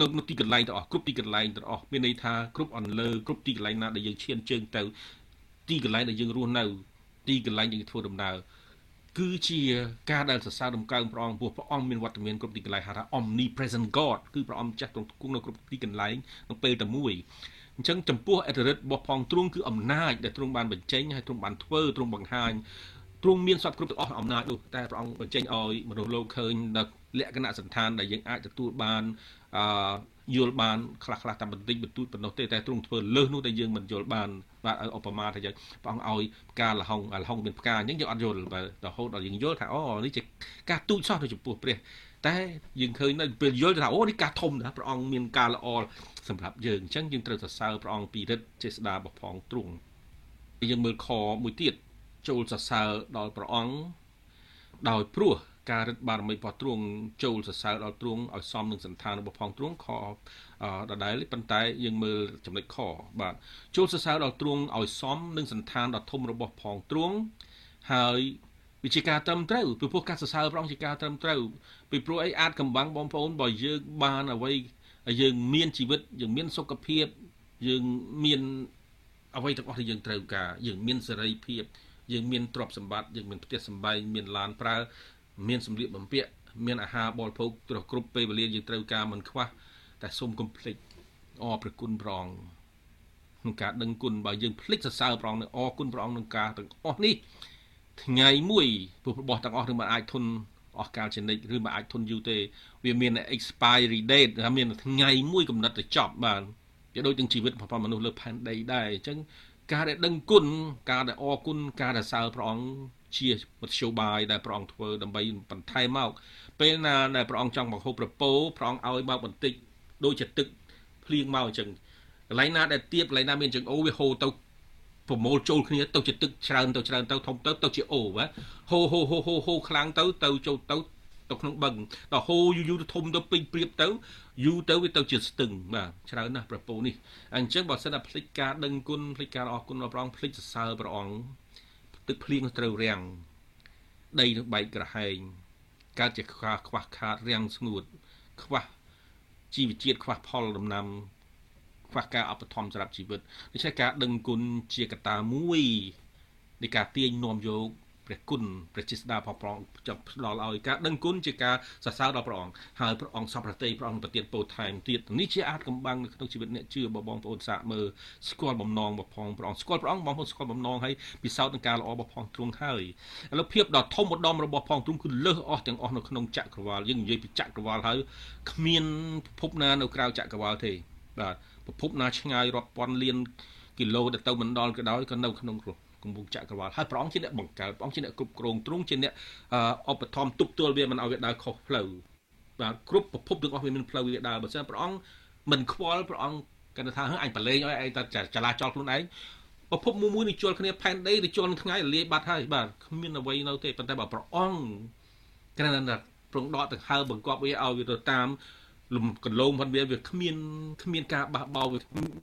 នៅនៅទីកន្លែងទាំងអស់គ្រប់ទីកន្លែងទាំងអស់មានន័យថាគ្រប់អន្លើគ្រប់ទីកន្លែងណាដែលយើងឈានជើងទៅ ទីកន្លែងដែលយើងរស់នៅ ទីកន្លែងយើងធ្វើដំណើរគឺជាការដែលសរសើរដំកើងព្រះអង្គព្រោះព្រះអង្គមានវត្តមានគ្រប់ទីកន្លែងហៅថា omnipresent God គឺព្រះអង្គចាស់ទ្រង់គង់នៅគ្រប់ទីកន្លែងក្នុងពេលតែមួយអញ្ចឹងចំពោះអធិរិទ្ធរបស់ផងទ្រង់គឺអំណាចដែលទ្រង់បានបញ្ចេញហើយទ្រង់បានធ្វើទ្រង់បង្ហាញទ្រង់មានសពគ្រប់ទាំងអស់អំណាចនោះតែព្រះអង្គបញ្ចេញឲ្យមនុស្សលោកឃើញនៅលក្ខណៈសន្តានដែលយើងអាចទទួលបាន អឺយល់បានខ្លះខ្លះតែបន្តិចបន្តួចប៉ុណ្ណោះទេតែទ្រង់ធ្វើលើសនោះដែលយើងមិនយល់បានបាទឧបមាថាយើងព្រះអង្គឲ្យផ្កាលហុងលហុងមានផ្កាអញ្ចឹងយើងអត់យល់បាទរហូតដល់យើងយល់ថាអូនេះជាការទូចសោះទៅចំពោះព្រះតែយើងឃើញនៅពេលយល់ថាអូនេះការធំណាស់ព្រះអង្គមានការល្អសម្រាប់យើងអញ្ចឹងយើងត្រូវសរសើរព្រះអង្គពីរិទ្ធចេស្តារបស់ផងទ្រង់យើងមើលខមួយទៀតចូលសរសើរដល់ព្រះអង្គដោយព្រោះ ការរឹតបារមីរបស់ទ្រង់ចូលសរសើរដល់ទ្រង់ឲ្យសមនឹងសន្តានរបស់ផងទ្រង់ខដដែលប៉ុន្តែយើងមើលចំណុចខបាទចូលសរសើរដល់ទ្រង់ឲ្យសមនឹងសន្តានដ៏ធំរបស់ផងទ្រង់ហើយវាជាការត្រឹមត្រូវពីព្រោះការសរសើរព្រះអង្គជាការត្រឹមត្រូវពីព្រោះអីអាចកំបាំងបងប្អូនបើយើងបានអ្វីយើងមានជីវិតយើងមានសុខភាពយើងមានអ្វីទាំងអស់ដែលយើងត្រូវការយើងមានសេរីភាពយើងមានទ្រព្យសម្បត្តិយើងមានផ្ទះសម្បែងមានឡានប្រើ មានសម្លៀកបំពាក់មានអាហារបរិភោគត្រគ្រប់ពេលវេលាយើងត្រូវការមិនខ្វះតែសូមកុំភ្លេចអរព្រះគុណព្រះអង្គក្នុងការដឹងគុណបើយើងភ្លេចសរសើរព្រះអង្គនឹងអរគុណព្រះអង្គនឹងការទាំងអស់នេះថ្ងៃមួយព្រោះរបស់ទាំងអស់នឹងមិនអាចធន់អស់កាលជានិច្ចឬមិនអាចធន់យូរទេវាមាន expiry date ថាមានថ្ងៃមួយកំណត់ទៅចប់បាទវាដូចនឹងជីវិតរបស់មនុស្សលើផែនដីដែរអញ្ចឹងការដែលដឹងគុណការដែលអរគុណការដែលសើព្រះអង្គ ជាមធ្យោបាយដែលព្រះអង្គធ្វើដើម្បីបន្ថែមមក ពេលណាដែលព្រះអង្គចង់បង្ហូបប្រពោព្រះអង្គឲ្យមកបន្តិចដូចជាទឹកភ្លៀងមកអញ្ចឹងកន្លែងណាដែលទៀបកន្លែងណាមានអញ្ចឹងអូវាហូរទៅប្រមូលចូលគ្នាទៅជាទឹកច្រើនទៅច្រើនទៅធំទៅទៅជាអូបាទហូរហូរហូរហូរហូរខ្លាំងទៅទៅចូលទៅទៅក្នុងបឹងដល់ហូរយូរយូរទៅធំទៅពេញព្រៀបទៅយូរទៅវាទៅជាស្ទឹងបាទច្រើនណាស់ប្រពោនេះអញ្ចឹងបើសិនតែភ្លេចការដឹងគុណភ្លេចការអរគុណដល់ព្រះអង្គភ្លេចសរសើរព្រះអង្គ ទឹកភ្លៀងត្រូវរាំងដីនឹងបែកក្រហែងកើតជាខ្វះខ្វះខាតរាំងស្ងួត ខ្វះជីវជាតិខ្វះផលដំណាំខ្វះការអបធម្មសម្រាប់ជីវិតដូច្នេះការដឹងគុណជាកត្តាមួយនៃការទាញនាំយក ព្រះគុណព្រះចេស្តាផងព្រះអង្គចាប់ផ្ដល់ឲ្យការដឹងគុណជាការសរសើរដល់ព្រះអង្គហើយព្រះអង្គសពប្រតិព្រះអង្គប្រទានពោថែមទៀតនេះជាអាចកំបាំងនៅក្នុងជីវិតអ្នកជឿបងប្អូនសាកមើលស្គាល់បំណងរបស់ផងព្រះអង្គស្គាល់ព្រះអង្គបងប្អូនស្គាល់បំណងហើយពិសោធន៍នឹងការល្អរបស់ផងទ្រង់ហើយឥឡូវភាពដ៏ធំឧត្តមរបស់ផងទ្រង់គឺលើសអស់ទាំងអស់នៅក្នុងចក្រវាលយើងនិយាយពីចក្រវាលហើយគ្មានភពណានៅក្រៅចក្រវាលទេបាទភពណាឆ្ងាយរាប់ពាន់លានគីឡូទៅទៅមិនដល់ក៏ដោយក៏នៅក្នុងគ្រោះ គម្រោងចក្រវាលហើយព្រះអង្គជាអ្នកបង្កើតព្រះអង្គជាអ្នកគ្រប់គ្រងទ្រង់ជាអ្នកឧបត្ថម្ភទប់ទល់វាមិនឲ្យវាដើរខុសផ្លូវបាទគ្រប់ប្រភពទាំងអស់វាមានផ្លូវវាដើរបើមិនព្រះអង្គមិនខ្វល់ព្រះអង្គគាត់ថាអញប្រឡែងឲ្យឯងតែចលាចលខ្លួនឯងប្រភពមួយមួយនឹងជល់គ្នាផែនដីទៅជល់នឹងថ្ងៃលាយបាត់ហើយបាទគ្មានអ្វីនៅទេប៉ុន្តែបើព្រះអង្គគ្រាន់តែប្រងដកទៅហើបង្កប់វាឲ្យវាទៅតាមលំកន្លងផងវាវាគ្មានគ្មានការបះបោវា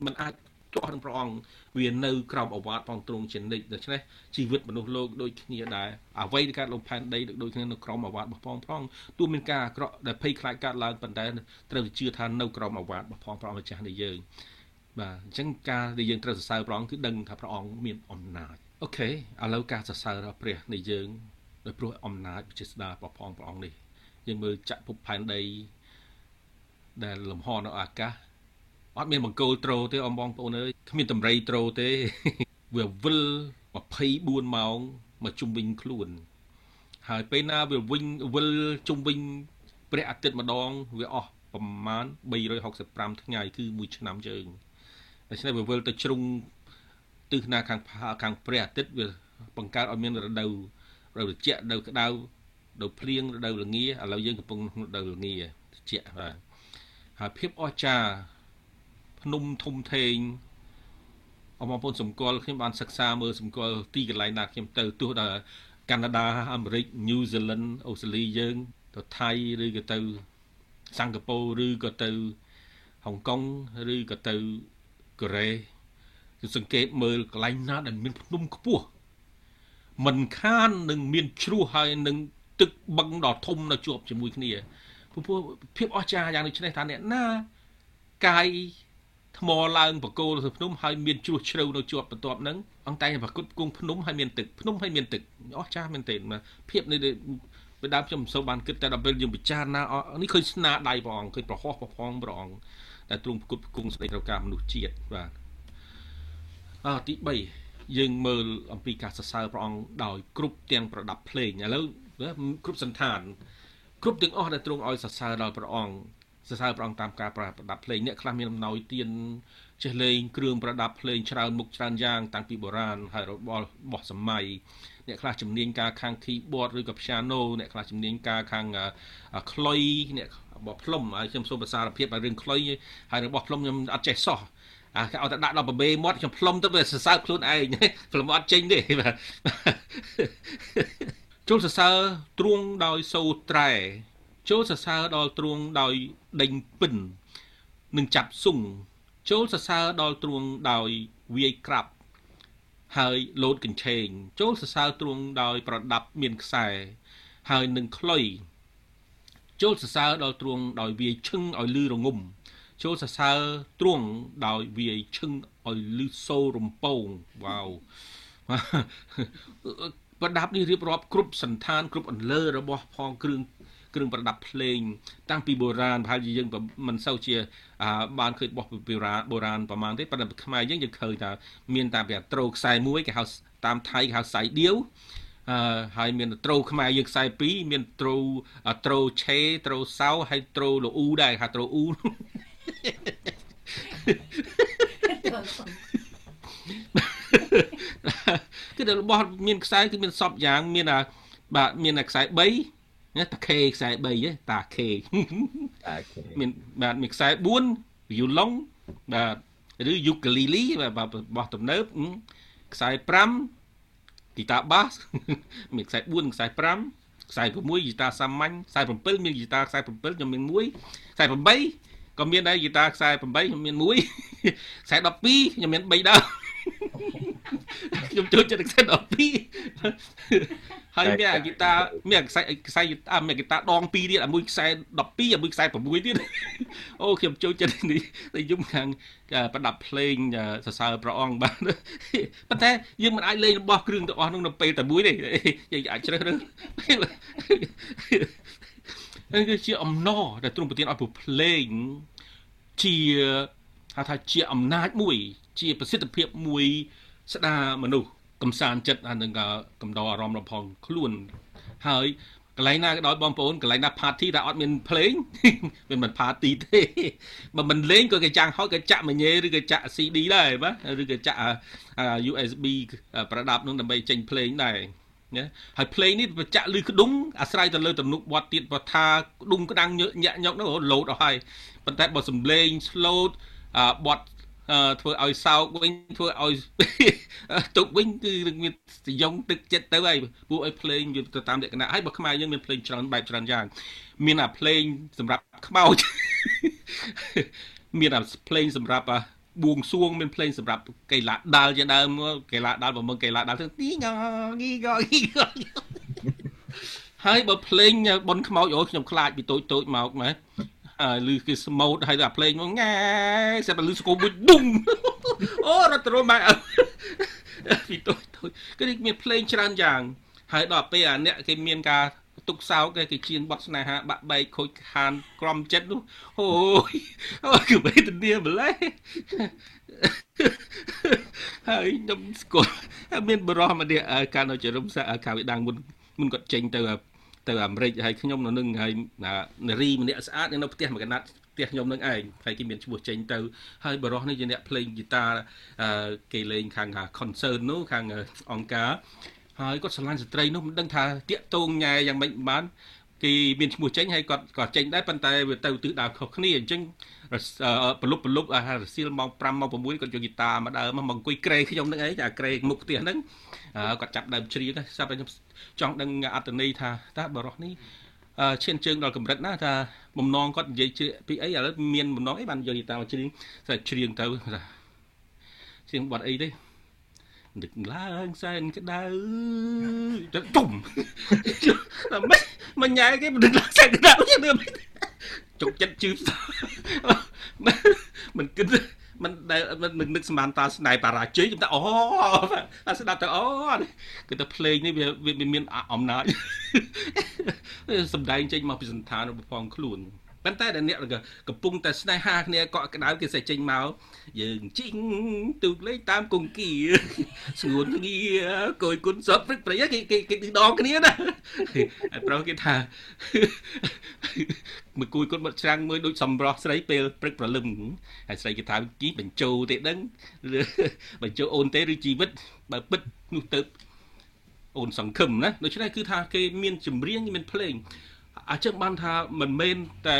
មិនអាច ទាស់នឹងព្រះអង្គវានៅក្រោមអវាទផងទ្រង់ជានិច្ចដូច្នេះជីវិតមនុស្សលោកដូចគ្នាដែរអ្វីដែលកើតលោកផែនដីដូចគ្នានៅក្រោមអវាទរបស់ផងផងទោះមានការអាក្រក់ដែលភ័យខ្លាចកើតឡើងប៉ុន្តែត្រូវជឿថានៅក្រោមអវាទរបស់ផងព្រះអង្គម្ចាស់នៃយើងបាទអញ្ចឹងការដែលយើងត្រូវសរសើរព្រះអង្គគឺដឹងថាព្រះអង្គមានអំណាចអូខេឥឡូវការសរសើររបស់ព្រះនៃយើងដោយព្រោះអំណាចវិជាស្ដារបស់ផងព្រះអង្គនេះយើងមើលចាក់ភពផែនដីដែលលំហនៅអាកាស អត់មានបង្គោលត្រូទេអមបងប្អូនអើយគ្មានតម្រៃត្រូទេវាវិល24ម៉ោងមកជុំវិញខ្លួន ហើយពេលណាវាវិញវិលជុំវិញព្រះអាទិត្យម្ដងវាអស់ប្រមាណ365ថ្ងៃគឺមួយឆ្នាំយើងដូច្នេះវាវិលទៅជ្រុងទិសណាខាងខាងព្រះអាទិត្យវាបង្កើតឲ្យមានរដូវរដូវត្រជាក់រដូវក្តៅរដូវភ្លៀងរដូវល្ងាឥឡូវយើងកំពុងរដូវល្ងាត្រជាក់បាទហើយភាពអស្ចារ្យ ភ្នំធំធេងអបងប្អូនសម្គាល់ខ្ញុំបានសិក្សាមើលសម្គាល់ទីកន្លែងណាខ្ញុំទៅទោះដល់កាណាដាអាមេរិកញូហ្សេឡង់អូស្ត្រាលីយើងទៅថៃឬក៏ទៅសិង្ហបុរីឬក៏ទៅហុងកុងឬក៏ទៅកូរ៉េគឺសង្កេតមើលកន្លែងណាដែលមានភ្នំខ្ពស់មិនខាននឹងមានជ្រោះហើយនឹងទឹកបឹងដ៏ធំនៅជាប់ជាមួយគ្នាព្រោះភាពអស្ចារ្យយ៉ាងនេះនេះថាអ្នកណាកាយ ថ្មឡើងបកគោទៅភ្នំហើយមានជ្រោះជ្រៅនៅជាប់បន្ទាប់ហ្នឹងអង្គតែប្រគុតគង់ភ្នំហើយមានទឹកភ្នំហើយមានទឹកអស្ចារ្យមែនទេភាពនេះពីដើមខ្ញុំមិនសូវបានគិតតែដល់ពេលយើងពិចារណានេះឃើញស្នាដៃព្រះអង្គឃើញប្រហោះប្រផងព្រះអង្គតែទ្រង់ប្រគុតគង់ស្ដីត្រូវការមនុស្សជាតិបាទអទី3យើងមើលអំពីការសរសើរព្រះអង្គដោយគ្រប់ទាំងប្រដាប់ភ្លេងឥឡូវគ្រប់សន្តានគ្រប់ទាំងអស់ដែលទ្រង់ឲ្យសរសើរដល់ព្រះអង្គ សរសើរព្រះអង្គតាមការប្រដាប់ភ្លេងអ្នកខ្លះមានអំណោយទានចេះលេងគ្រឿងប្រដាប់ភ្លេងច្រើនមុខច្រើនយ៉ាង តាំងពីបុរាណហើយរបស់របស់សម័យអ្នកខ្លះជំនាញការខាង keyboard ឬក៏ piano អ្នកខ្លះជំនាញការខាងខ្លុយអ្នករបស់ផ្លុំហើយខ្ញុំសូមប្រសារភាពឲ្យរឿងខ្លុយហើយរបស់ផ្លុំខ្ញុំអត់ចេះសោះអាគេឲ្យតែដាក់ដល់បបេមាត់ខ្ញុំផ្លុំទៅវាសរសើរខ្លួនឯងផ្លុំអត់ចេញទេបាទចូលសរសើរទ្រួងដោយសូត្រែ ចូលសរសើរដល់ទ្រួងដោយដេញពិននិងចាប់ស៊ុងចូលសរសើរដល់ទ្រួងដោយវាយក្រាប់ ហើយលោតកញ្ឆេង ចូលសរសើរទ្រួងដោយប្រដាប់មានខ្សែ ហើយនឹងខ្លុយចូលសរសើរដល់ទ្រួងដោយវាយឈឹងឲ្យលឺរងំចូលសរសើរទ្រង់ដោយវាយឈឹងឲ្យលឺសូររំពងវ៉ាវប្រដាប់នេះរៀបរាប់គ្រប់សន្តានគ្រប់អន្លើរបស់ផងគ្រឿង គ្រឿងប្រដាប់ភ្លេង តាំងពីបុរាណប្រហែលជាយើងមិនសូវជាបានឃើញរបស់បុរាណបុរាណប្រហែលទេប៉ុន្តែខ្មែរយើងយើងឃើញថាមានតាមពីត្រូខ្សែមួយគេហៅតាមថៃគេហៅខ្សែដៀវអឺហើយមានត្រូខ្មែរយើងខ្សែ2មានត្រូត្រូឆេត្រូសៅហើយត្រូលអ៊ូដែរគេហៅត្រូអ៊ូគឺរបស់មានខ្សែគឺមានសពយ៉ាងមានអាបាទមានខ្សែ3ណា តាខេខ្សែ3ទេតាខេតាខេមានបាទមានខ្សែ4យូឡុងបាទឬយូកាលីលីបាទរបស់ទំនើបខ្សែ5ហ្គីតាបាសមានខ្សែ4ខ្សែ5ខ្សែ6ហ្គីតាសាមញ្ញខ្សែ7មានហ្គីតាខ្សែ7ខ្ញុំមាន1ខ្សែ8ក៏មានដែរហ្គីតាខ្សែ8ខ្ញុំមាន1ខ្សែ12ខ្ញុំមាន3ដែរ ខ្ញុំចូលចិត្តខ្សែ12ហើយមានអាហ្គីតាមានខ្សែខ្សែអាមានហ្គីតាដង2ទៀតអាមួយខ្សែ12អាមួយខ្សែ6ទៀតអូខ្ញុំចូលចិត្តនេះតែយំខាងប្រដាប់ភ្លេងសរសើរព្រះអង្គបាទប៉ុន្តែយើងមិនអាចលេងរបស់គ្រឿងទាំងអស់នោះនៅពេលតែមួយទេយើងអាចជ្រើសរើសនេះគឺជាអំណរដែលទ្រង់ប្រទានឲ្យពួកភ្លេងជាហៅថាជាអំណាចមួយ ជាប្រសិទ្ធភាពមួយ ស្ដារមនុស្សកំសាន្តចិត្តអានឹងកំដរអារម្មណ៍របស់ផងខ្លួនហើយកន្លែងណាក៏ដោយបងប្អូនកន្លែងណា party តែអត់មានភ្លេងវាមិន party ទេបើមិនលេងក៏គេចាំងហោចក៏ចាក់មញេឬក៏ចាក់ CD ដែរបាទឬក៏ចាក់ USB ប្រដាប់នោះដើម្បីចេញភ្លេងដែរណាហើយភ្លេងនេះបច្ចៈឬក្ដុងអាស្រ័យទៅលើទំនុកបត់ទៀតបើថាក្ដុងក្តាំងញាក់ញក់នោះលោតអស់ហើយប៉ុន្តែបើសំឡេង slow បត់ ធ្វើឲ្យសោកវិញធ្វើឲ្យទុកវិញគឺមានសយងទឹកចិត្តទៅហើយពួកឲ្យភ្លេងទៅតាមលក្ខណៈហើយបើខ្មែរយើងមានភ្លេងច្រើនបែបច្រើនយ៉ាង មានអាភ្លេងសម្រាប់ខ្មោចមានអាភ្លេងសម្រាប់បួងសួងមានភ្លេងសម្រាប់កីឡាដាល់ជាដើមកីឡាដាល់បើមើលកីឡាដាល់ទៅទីងងីងងីងហើយបើភ្លេងប៉ុនខ្មោចអូខ្ញុំខ្លាចពីតូចតូចមកម៉ែ ឮគេស្មូតហើយតែភ្លេងមកង៉ែសិតតែឮស្គមមួយឌុំអូរត់ទៅម៉ែពីតូចតូចគឺមានភ្លេងច្រើនយ៉ាង ហើយដល់ពេលអាអ្នកគេមានការទុកសោកគេគេជៀនបត់ស្នេហាបាក់បែកខូចខានក្រំចិត្តនោះអូយអូយគឺវេទនាម្លេះហើយខ្ញុំស្គាល់មានបរោះម្នាក់កាលនៅចរុំសាកាវិដាងមុនមុនគាត់ចេញទៅ ទៅអាមេរិកហើយខ្ញុំនៅនឹងហើយនារីម្នាក់ស្អាតនៅផ្ទះមួយកណាត់ផ្ទះខ្ញុំនឹងឯងហើយគេមានឈ្មោះចេញទៅហើយបរោះនេះជាអ្នកភ្លេងហ្គីតាគេលេងខាង concert នោះខាងអង្គការហើយគាត់ស្រឡាញ់ស្ត្រីនោះមិនដឹងថាតាកតងញ៉ែយ៉ាងម៉េចបាន គេមានឈ្មោះចេញហើយគាត់ក៏ចេញដែរប៉ុន្តែវាទៅទិសដៅខុសគ្នាអញ្ចឹងប្រលប់ប្រលប់អារសៀលម៉ោង5ម៉ោង6គាត់យកហ្គីតាមកដើមមកអង្គុយក្រេខ្ញុំនឹងអីអាក្រេមុខផ្ទះហ្នឹងគាត់ចាប់ដើមជ្រៀងស្រាប់តែខ្ញុំចង់ដឹងអត្តន័យថាតើបរោះនេះឈានជើងដល់កម្រិតណាថាបំណងគាត់និយាយពីអីឥឡូវមានបំណងអីបានយកហ្គីតាមកជ្រៀងតែជ្រៀងទៅថាជ្រៀងបាត់អីទេ នឹកឡើងសែនក្តៅទៅជុំតែមិនមិនញ៉ែគេមិននឹកឡើងសែនក្តៅទេជុកចិត្តជឿមិនគិតមិនដែលមិននឹកស្មានតាស្នេហ៍បារាជ័យខ្ញុំតែអូអាស្ដាប់ទៅអូគឺតែភ្លេងនេះវាវាមានអំណាចសំដែងចេញមកពីសន្តានរបស់ផងខ្លួន ប៉ុន្តែដែលអ្នកកំពុងតែស្នេហាគ្នាកក់ក្ដៅគេសេះចេញមកយើងជីងទូកលេងតាមគង្គីស្ងួនគ្នាកយគុណសពព្រឹកប្រៃគេគេគេដងគ្នាណាហើយប្រុសគេថាមួយគួយគុណបាត់ច្រាំងមួយដូចសំរោះស្រីពេលព្រឹកប្រលឹមហើយស្រីគេថាជីបញ្ជោទេដឹងបញ្ជោអូនទេឬជីវិតបើពិតនោះទៅអូនសង្ឃឹមណាដូច្នេះគឺថាគេមានចម្រៀងមានភ្លេង អញ្ចឹងបានថាមិនមែនតែ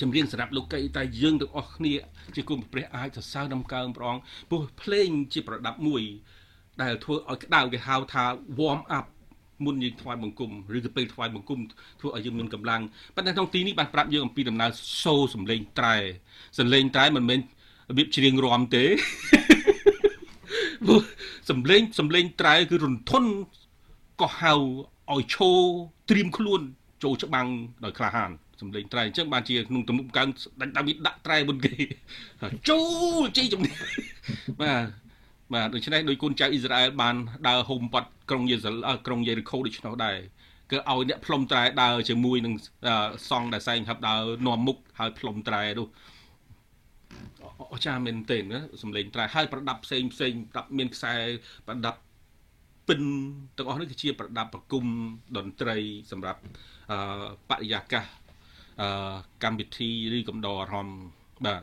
ចម្រៀងសម្រាប់លោកីតែយើងទាំងអស់គ្នា ជាគុំព្រះអាចសរសើរដំកើងព្រះអង្គព្រោះភ្លេងជាប្រដាប់មួយ ដែលធ្វើឲ្យក្តៅគេហៅថា warm up មុនយើងថ្វាយបង្គំឬក៏ពេលថ្វាយបង្គំធ្វើឲ្យយើងមានកម្លាំងប៉ុន្តែក្នុងទីនេះបានប្រាប់យើងអំពីដំណើរសូរសំឡេងត្រែសំឡេងត្រែមិនមែនរបៀបច្រៀងរាំទេសំឡេងសំឡេងត្រែគឺរន្ធន់ក៏ហៅឲ្យឈោត្រៀមខ្លួន ចូលច្បាំងដោយក្លាហានសំលេងត្រែអញ្ចឹងបានជាក្នុងទំនុកកើងដាច់ដាវីដាក់ត្រែមុនគេចូលជ័យជំនះបាទបាទដូច្នេះដោយគុណចៅអ៊ីស្រាអែលបានដើរហុំប៉ាត់ក្រុងយេរូសាឡឹមក្រុងយេរីកូដូច្នោះដែរគឺឲ្យអ្នកផ្លុំត្រែដើរជាមួយនឹងសង់ដែលសែងហឹបដើរនាំមុខហើយផ្លុំត្រែនោះអស្ចារ្យមែនទែនណាសំឡេងត្រែហើយប្រដាប់ផ្សេងផ្សេងប្រដាប់មានខ្សែប្រដាប់ពិនទាំងអស់នេះគឺជាប្រដាប់ប្រគំតន្ត្រីសម្រាប់អឺ បរិយាកាសអឺកម្មវិធីឬកំដរអារម្មណ៍បាទ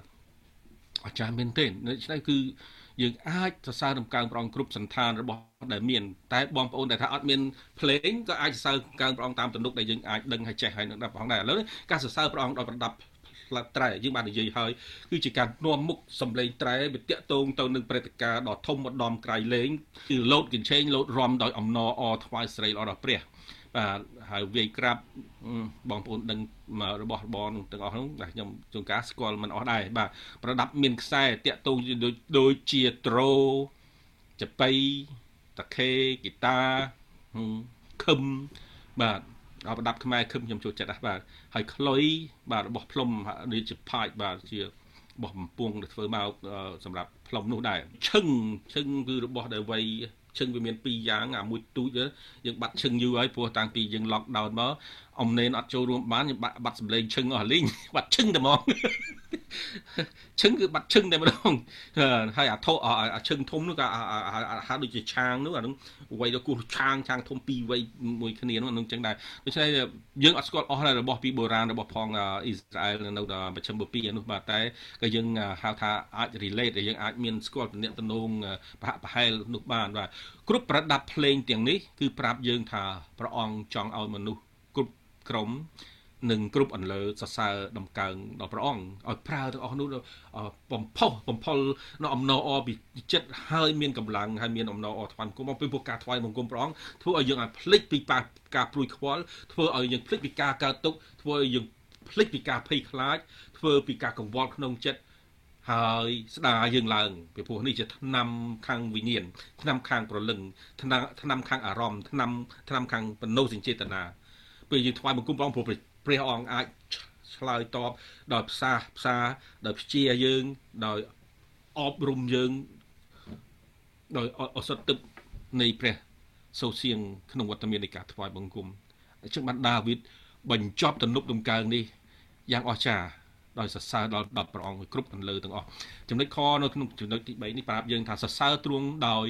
អស្ចារ្យមែនទែនដូច្នេះគឺយើងអាចសរសើររំកើងព្រះអង្គគ្រប់សន្តានរបស់ដែលមានតែបងប្អូនដែលថាអត់មានភ្លេងក៏អាចសរសើរកើងព្រះអង្គតាមទំនុកដែលយើងអាចដឹងហើយចេះហើយនឹងដល់ព្រះអង្គដែរឥឡូវការសរសើរព្រះអង្គដោយប្រដាប់ផ្លាត់ត្រែយើងបាននិយាយហើយគឺជាការនាំមុខសំឡេងត្រែវាតាក់ទងទៅនឹងព្រឹត្តិការណ៍ដ៏ធំម្ដុំក្រៃលែងគឺលោតកញ្ឆេងលោតរំដោយអំណរអថ្វាយស្រីល្អដល់ព្រះ បាទហើយវាយក្រាបបងប្អូនដឹងរបស់របរនឹងទាំងអស់ហ្នឹងបាទខ្ញុំជួនកាលស្គាល់មិនអស់ដែរបាទប្រដាប់មានខ្សែតាក់ទងដូចជាត្រូចប៉ីតាខេហ្គីតាខឹមបាទអប្រដាប់ខ្មែរខឹមខ្ញុំចូលចិត្តណាស់បាទហើយខ្លុយបាទរបស់ផ្លុំនេះជាផាច់បាទជារបស់បំពង់ដែលធ្វើមកសម្រាប់ផ្លុំនោះដែរឈឹងឈឹងគឺរបស់ដែលវៃ ឈឹងវាមានពីរយ៉ាងអាមួយទូចយើងបាត់ឈឹងយូរហើយព្រោះតាំងពីយើង lock down មកអំណេនអត់ចូលរួមបានយើងបាត់បាត់សម្លេងឈឹងអស់លីងបាត់ឈឹងតែហ្មង ឈឹងគឺបាត់ឈឹងតែម្ដងហើយអាធោអាឈឹងធំនោះក៏ហាក់ដូចជាឆាងនោះអានោះវ័យទៅគោះឆាងឆាងធំពីរវ័យមួយគ្នានោះអានោះចឹងដែរដូច្នេះយើងអត់ស្គាល់អស់ហើយរបស់ពីបុរាណរបស់ផងអ៊ីស្រាអែលនៅដល់មជ្ឈមបូព៌ានោះបាទតែក៏យើងហៅថាអាច relate យើងអាចមានស្គាល់តំណែងតំណងប្រហាក់ប្រហែលនោះបានបាទគ្រប់ប្រដាប់ភ្លេងទាំងនេះគឺប្រាប់យើងថាព្រះអង្គចង់ឲ្យមនុស្សគ្រប់ក្រុម និងគ្រប់អន្លើសរសើរដំកើងដល់ព្រះអង្គឲ្យប្រើទាំងអស់នោះបំផុសបំផុលនៅអំណរអពីចិត្តហើយមានកម្លាំងហើយមានអំណរអថ្វាយគុំពីព្រោះការថ្វាយបង្គំព្រះអង្គធ្វើឲ្យយើងអាចភ្លេចពីការព្រួយខ្វល់ធ្វើឲ្យយើងភ្លេចពីការកើតទុក្ខធ្វើឲ្យយើងភ្លេចពីការភ័យខ្លាចធ្វើពីការកង្វល់ក្នុងចិត្តហើយស្ដារយើងឡើងពីព្រោះនេះជាឆ្នាំខាងវិញ្ញាណឆ្នាំខាងប្រលឹងឆ្នាំឆ្នាំខាងអារម្មណ៍ឆ្នាំឆ្នាំខាងបណោសញ្ចេតនាពេលយើងថ្វាយបង្គំព្រះអង្គព្រោះ ព្រះអង្គអាចឆ្លើយតបដោយផ្សាផ្សាដោយព្យាយើងដោយអប់រំយើងដោយអសត់ទឹកនៃព្រះសូសៀងក្នុងវត្តមាននៃការថ្វាយបង្គំអញ្ចឹងបានដាវីតបញ្ចប់ទំនុកដំកើងនេះយ៉ាងអស្ចារ្យដោយសរសើរដល់ដល់ព្រះអង្គគ្រប់ទាំងលើទាំងអស់ចំណុចខនៅក្នុងចំណុចទី3នេះប្រាប់យើងថាសរសើរទ្រង់ដោយ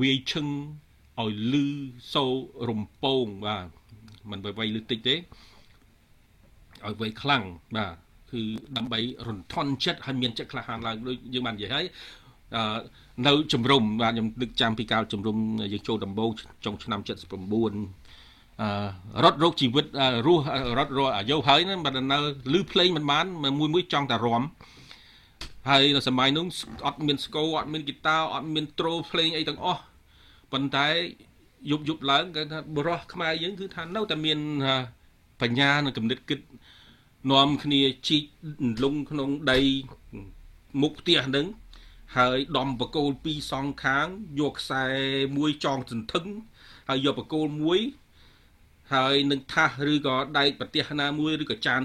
វាយឈឹងឲ្យលឺសូររំពងបាទមិនវៃលឺតិចទេ ឲ្យវៃខ្លាំងបាទគឺដើម្បីរន្ធន់ចិត្តឲ្យមានចិត្តក្លាហានឡើងដូចយើងបាននិយាយហើយអឺនៅជំរុំបាទខ្ញុំនឹកចាំពីកាលជំរុំយើងចូលដំបូងចុងឆ្នាំ79អឺរត់រោគជីវិតរស់រត់រកអាយុហើយហ្នឹងបើនៅលឺភ្លេងមិនបានមួយមួយចង់តែរំហើយនៅសម័យនោះអត់មានស្គរអត់មានហ្គីតាអត់មានត្រូភ្លេងអីទាំងអស់ប៉ុន្តែយប់យប់ឡើងគេថាបរោះខ្មែរយើងគឺថានៅតែមានបញ្ញានិងគំនិតគិត នាំគ្នាជីកលងក្នុងដីមុខផ្ទះហ្នឹងហើយដំបកូលពីរសងខាងយកខ្សែមួយចងសន្ធឹងហើយយកបកូលមួយហើយនឹងថាសឬក៏ដែកប្រទេសណាមួយឬក៏ចាន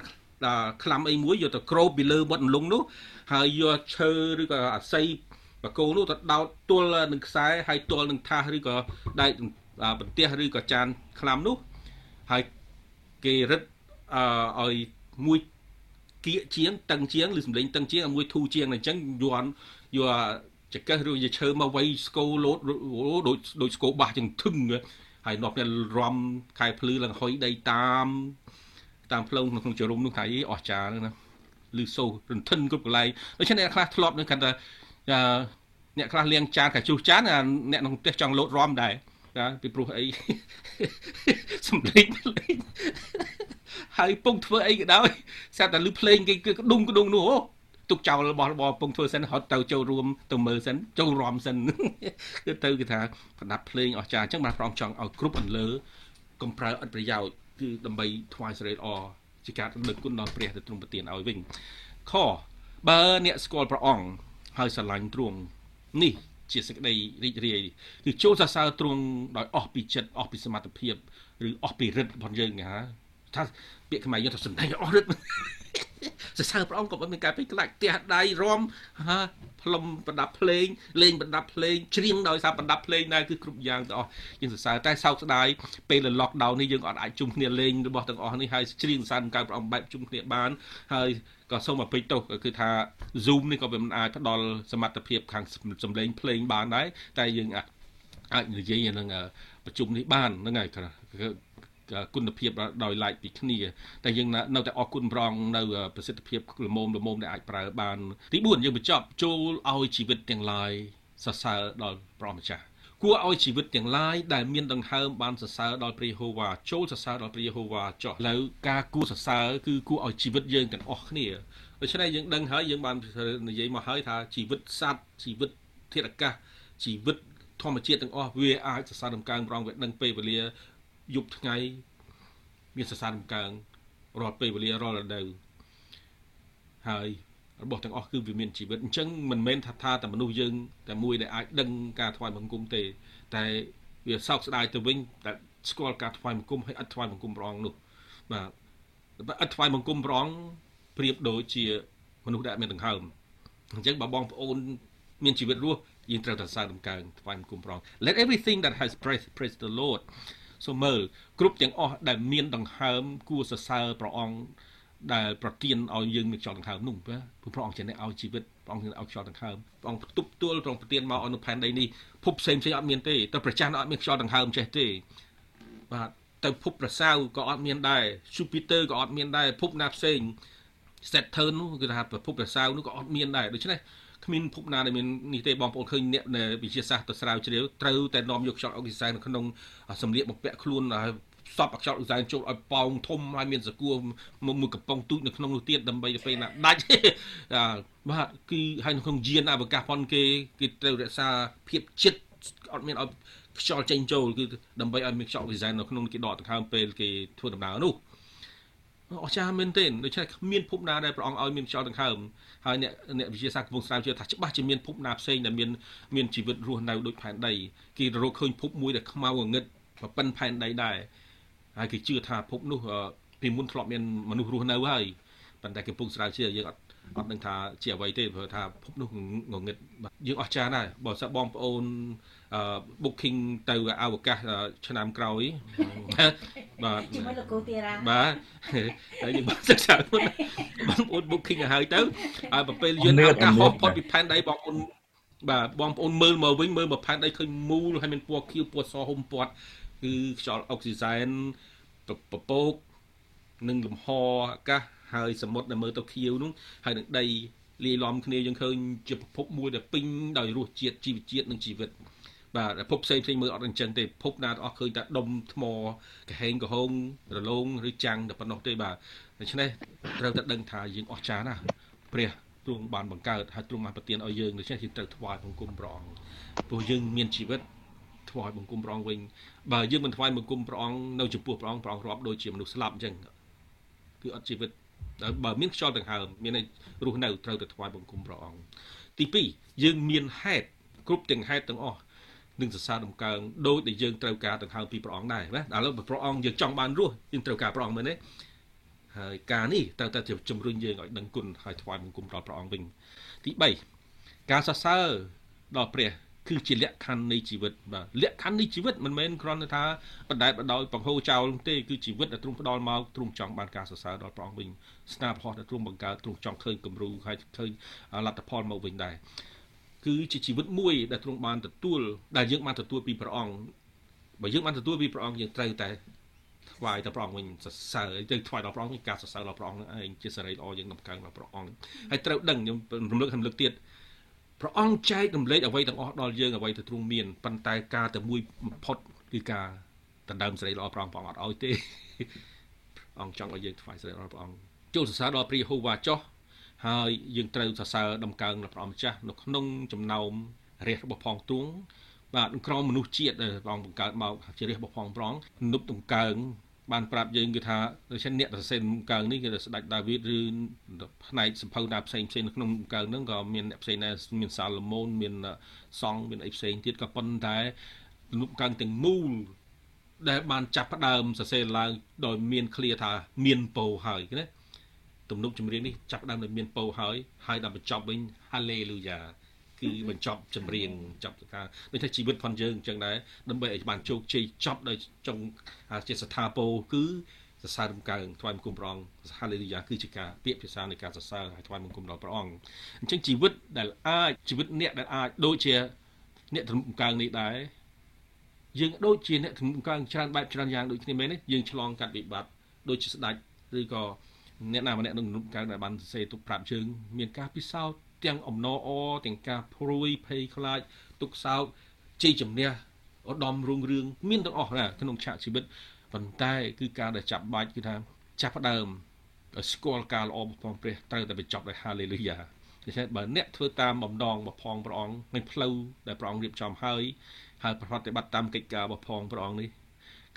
ក្លាំអីមួយយកទៅក្របពីលើមាត់លងនោះហើយយកឈើឬក៏អាស័យបកូលនោះទៅដោតទល់នឹងខ្សែហើយទល់នឹងថាសឬក៏ដែកប្រទេសឬក៏ចានក្លាំនោះហើយគេរឹតអឺឲ្យ មួយគៀកជាងតឹងជាងឬសម្លេងតឹងជាងឲ្យមួយធូរជាងអញ្ចឹងយន់យកចកេះឬយកឈើមកវៃស្គោលោតដូចដូចស្គោបាសចឹងធឹងហើយនាំគ្នារំខែភ្លឺឡើងហុយដីតាមតាមផ្លូវក្នុងជរុំនោះថាអីអស្ចារ្យណាឬសូរន្ទិនគ្រប់កន្លែងដូច្នេះអ្នកខ្លះធ្លាប់នឹងគាត់ថាអ្នកខ្លះលៀងចានកាជុះចានអ្នកក្នុងផ្ទះចង់លោតរំដែរ ណាពីព្រោះអីសំលេងលេងហើយពងធ្វើអីក៏ដោយស្រាប់តែលឺភ្លេងគេគឺក្ដុងក្ដុងនោះអូទុកចោលរបស់របរពងធ្វើសិនហត់ទៅចូលរួមទៅមើលសិនចូលរំសិនគឺទៅគេថាប្រដាប់ភ្លេងអស្ចារ្យអញ្ចឹងបានប្រងចង់ឲ្យគ្រប់អន្លើកុំប្រើអត់ប្រយោជន៍គឺដើម្បីថ្វាយសេរីល្អជាការដឹកគុណដល់ព្រះទៅទ្រង់ប្រទានឲ្យវិញខបើអ្នកស្គាល់ព្រះអង្គហើយស្រឡាញ់ទ្រង់នេះ ជាសេចក្តីរីករាយគឺចូលសរសើរទ្រង់ដោយអស់ពីចិត្តអស់ពីសមត្ថភាពឬអស់ពីរិទ្ធរបស់យើងណាថាពាក្យខ្មែរយើងថាសំដែងអស់រិទ្ធ សរសើរព្រះអង្គក៏មិនមានការពេកខ្លាចផ្ទះដៃរំហាផ្លុំប្រដាប់ភ្លេងលេងប្រដាប់ភ្លេងច្រៀងដោយសារប្រដាប់ភ្លេងដែរគឺគ្រប់យ៉ាងទាំងអស់យើងសរសើរតែសោកស្ដាយពេល lockdown នេះយើងអត់អាចជុំគ្នាលេងរបស់ទាំងអស់នេះហើយច្រៀងសរសើរកើតព្រះអង្គបែបជុំគ្នាបានហើយក៏សូមអភ័យទោសគឺថា Zoom នេះក៏វាមិនអាចផ្ដល់សមត្ថភាពខាងសំឡេងភ្លេងបានដែរតែយើងអាចនិយាយនឹងប្រជុំនេះបានហ្នឹងហើយ គុណភាពដោយឡែកពីគ្នាតែយើងនៅតែអរគុណប្រងនៅប្រសិទ្ធភាពល្មមល្មមដែលអាចប្រើបាន ទី4យើងបញ្ចប់ចូលឲ្យជីវិតទាំងឡាយសរសើរដល់ព្រះម្ចាស់គួរឲ្យជីវិតទាំងឡាយដែលមានដង្ហើមបានសរសើរដល់ព្រះយេហូវ៉ាចូលសរសើរដល់ព្រះយេហូវ៉ាចុះហើយការគួរសរសើរគឺគួរឲ្យជីវិតយើងទាំងអស់គ្នាដូច្នេះយើងដឹងហើយយើងបាននិយាយមកហើយថាជីវិតសត្វជីវិតធាតុអាកាសជីវិតធម្មជាតិទាំងអស់វាអាចសរសើរដំកើងប្រងវាដឹងពេលវេលា យប់ថ្ងៃ មានសរសើរដំកើងរាល់ពេលវេលារាល់រដូវហើយរបស់ទាំងអស់គឺវាមានជីវិតអញ្ចឹងមិនមែនថាថាតែមនុស្សយើងតែមួយដែលអាចដឹងការថ្វាយបង្គំទេ តែវាសោកស្ដាយទៅវិញតែស្គាល់ការថ្វាយបង្គំហើយអត់ថ្វាយបង្គំព្រះអង្គនោះបាទអត់ថ្វាយបង្គំព្រះអង្គប្រៀបដូចជាមនុស្សដែលមានដង្ហើមអញ្ចឹងបើបងប្អូនមានជីវិតរស់យើងត្រូវតែសើដំកើងថ្វាយបង្គំព្រះអង្គ Let everything that has praise praise the Lord សូមមើលគ្រប់ទាំងអស់ដែលមានដង្ហើមគួរសរសើរព្រះអង្គដែលប្រទានឲ្យយើងមានខ្យល់ដង្ហើមនោះព្រោះព្រះអង្គជាអ្នកឲ្យជីវិតព្រះអង្គជាអ្នកឲ្យខ្យល់ដង្ហើមព្រះអង្គផ្ទុបទួលព្រះអង្គប្រទានមកអនុផែនដីនេះភពផ្សេងផ្សេងអត់មានទេតែព្រះច័ន្ទអត់មានខ្យល់ដង្ហើមចេះទេបាទទៅភពប្រសៅក៏អត់មានដែរ Jupiter ក៏អត់មានដែរភពណាផ្សេង Saturn នោះគឺថាភពប្រសៅនោះក៏អត់មានដែរដូច្នេះ គ្មានភពណាដែលមាននេះទេបងប្អូនឃើញអ្នកវិទ្យាសាស្ត្រទៅស្រាវជ្រាវត្រូវតែនាំយកខ្យល់អុកស៊ីសែននៅក្នុងសម្លៀកបំពាក់ខ្លួនហើយសពខ្យល់អុកស៊ីសែនចូលឲ្យប៉ោងធំហើយមានសកួរមួយកំប៉ុងទូចនៅក្នុងនោះទៀតដើម្បីទៅពេលណាដាច់បាទគឺហើយនៅក្នុងយានអវកាសប៉ុនគេគេត្រូវរក្សាភាពចិត្តអត់មានឲ្យខ្យល់ចេញចូលគឺដើម្បីឲ្យមានខ្យល់អុកស៊ីសែននៅក្នុងគេដកដង្ហើមពេលគេធ្វើដំណើរនោះ អស្ចារ្យមែនទែនដូច្នេះគ្មានភពណាដែលព្រះអង្គឲ្យមានខ្យល់ដង្ហើមហើយអ្នកអ្នកវិទ្យាសាស្ត្រកំពុងស្រាវជ្រាវថាច្បាស់ជាមានភពណាផ្សេងដែលមានមានជីវិតរស់នៅដូចផែនដីគេរកឃើញភពមួយដែលខ្មៅងងឹតប៉ុណ្ណផែនដីដែរហើយគេជឿថាភពនោះពីមុនធ្លាប់មានមនុស្សរស់នៅហើយប៉ុន្តែគេកំពុងស្រាវជ្រាវយើងអត់អត់ដឹងថាជាអ្វីទេព្រោះថាភពនោះងងឹតយើងអស្ចារ្យដែរបើសិនបងប្អូន booking ទៅអវកាសឆ្នាំក្រោយបាទជាមួយលោកគ្រូទីរាបាទហើយយើងបានសិក្សាបងប្អូន booking ឲ្យហើយទៅហើយបើពេលយើងអវកាសហោះផុតពីផែនដីបងប្អូនបាទបងប្អូនមើលមកវិញមើលមកផែនដីឃើញមូលហើយមានពណ៌ខៀវពណ៌សហុំព័ទ្ធគឺខ្យល់អុកស៊ីសែនពពកនិងលំហអាកាសហើយសមុទ្រដែលមើលទៅខៀវនោះហើយនឹងដីលាយឡំគ្នាយើងឃើញជាប្រភពមួយដែលពេញដោយរសជាតិជីវជាតិនិងជីវិតបាទ ភពផ្សេងផ្សេងមើលអត់អញ្ចឹងទេភពណាអស់ឃើញតែដុំថ្មកហេងកហងរលោងឬចាំងតែប៉ុណ្ណោះទេបាទដូច្នេះត្រូវតែដឹងថាយើងអស្ចារ្យណាស់ព្រះទ្រង់បានបង្កើតហើយទ្រង់បានប្រទានឲ្យយើងដូច្នេះយើងត្រូវថ្វាយបង្គំព្រះអង្គព្រោះយើងមានជីវិតថ្វាយបង្គំព្រះអង្គវិញបើយើងមិនថ្វាយបង្គំព្រះអង្គនៅចំពោះព្រះអង្គព្រះអង្គរាប់ដូចជាមនុស្សស្លាប់អញ្ចឹងគឺអត់ជីវិតបើមានខ្យល់ដង្ហើមមានរស់នៅត្រូវតែថ្វាយបង្គំព្រះអង្គទី2យើងមានហេតុគ្រប់ទាំងហេតុទាំងអស់ នឹងសរសើរដំកើងដោយដែលយើងត្រូវការដង្ហើមពីព្រះអង្គដែរណាឥឡូវព្រះអង្គយើងចង់បានរស់យើងត្រូវការព្រះអង្គមែនទេហើយការនេះត្រូវតែជំរុញយើងឲ្យដឹងគុណហើយថ្វាយបង្គំដល់ព្រះអង្គវិញទី3ការសរសើរដល់ព្រះគឺជាលក្ខខណ្ឌនៃជីវិតបាទលក្ខខណ្ឌនៃជីវិតមិនមែនគ្រាន់តែថាបដែតបដោយបង្ហូរចោលទេគឺជីវិតដែលទ្រង់ផ្ដល់មកទ្រង់ចង់បានការសរសើរដល់ព្រះអង្គវិញស្នាប្រហោះដែលទ្រង់បង្កើតទ្រង់ចង់ឃើញគំរូហើយឃើញលទ្ធផលមកវិញដែរ គឺជាជីវិតមួយដែលទ្រង់បានទទួលដែលយើងបានទទួលពីព្រះអង្គបើយើងបានទទួលពីព្រះអង្គយើងត្រូវតែថ្វាយដល់ព្រះអង្គវិញសរសើរទៅថ្វាយដល់ព្រះអង្គវិញការសរសើរដល់ព្រះអង្គនឹងឯងជាសេរីល្អយើងដំកើងដល់ព្រះអង្គហើយត្រូវដឹងខ្ញុំរំលឹករំលឹកទៀតព្រះអង្គចែករំលែកអ្វីទាំងអស់ដល់យើងអ្វីទៅទ្រង់មានប៉ុន្តែការតែមួយបំផុតគឺការដណ្ដើមសេរីល្អព្រះអង្គព្រះអង្គអត់ឲ្យទេអង្គចង់ឲ្យយើងថ្វាយសេរីដល់ព្រះអង្គចូលសរសើរដល់ព្រះយេហូវ៉ាចោះ ហើយយើងត្រូវសរសើរដំកើងដល់ព្រះម្ចាស់នៅក្នុងចំណោមរាជរបស់ផងទ្រង់បាទក្រមមនុស្សជាតិដែលព្រះអង្គបង្កើតមកជារាជរបស់ផងប្រងនុបដំកើងបានប្រាប់យើងគឺថាដូច្នេះអ្នកសរសេរកើងនេះគឺស្ដេចដាវីតឬផ្នែកសម្ភៅណាផ្សេងផ្សេងនៅក្នុងកើងហ្នឹងក៏មានអ្នកផ្សេងដែរមានសាឡូមូនមានសង់មានអីផ្សេងទៀតក៏ប៉ុន្តែនុបកើងទាំងមូលដែលបានចាប់ផ្ដើមសរសេរឡើងដោយមានឃ្លាថាមានពោហើយណា ទំនុកចម្រៀងនេះចាប់ដើមនៅមានពោហើយហើយដល់បញ្ចប់វិញ Hallelujah គឺបញ្ចប់ចម្រៀងចប់ការដូចថាជីវិតផងយើងអញ្ចឹងដែរដើម្បីឲ្យបានជោគជ័យចប់ដោយចុងជាស្ថាពរគឺសរសើររំកើងថ្វាយបង្គំព្រះអង្គហាឡេលូយ៉ាគឺជាការពាក្យភាសានៃការសរសើរហើយថ្វាយបង្គំដល់ព្រះអង្គអញ្ចឹងជីវិតដែលអាចជីវិតអ្នកដែលអាចដូចជាអ្នករំកើងនេះដែរយើងដូចជាអ្នករំកើងច្រើនបែបច្រើនយ៉ាងដូចគ្នាមែនទេយើងឆ្លងកាត់វិបត្តិដូចជាស្ដេចឬក៏ អ្នកណាម្នាក់នឹងរំកើងដែលបានសរសេរទុកប្រាប់យើងមានការពិសោធន៍ទាំងអំណរអទាំងការព្រួយភ័យខ្លាចទុកសោកជ័យជំនះឧត្តមរុងរឿងមានទាំងអស់ណាក្នុងឆាកជីវិតប៉ុន្តែគឺការដែលចាប់បាច់គឺថាចាប់ផ្ដើមស្គាល់ការល្អរបស់ព្រះត្រូវតែបញ្ចប់ដោយហាឡេលូយ៉ាដូច្នេះបើអ្នកធ្វើតាមបំដងបផងព្រះអង្គនឹងផ្លូវដែលព្រះអង្គរៀបចំហើយហើយប្រតិបត្តិតាមកិច្ចការបផងព្រះអង្គនេះ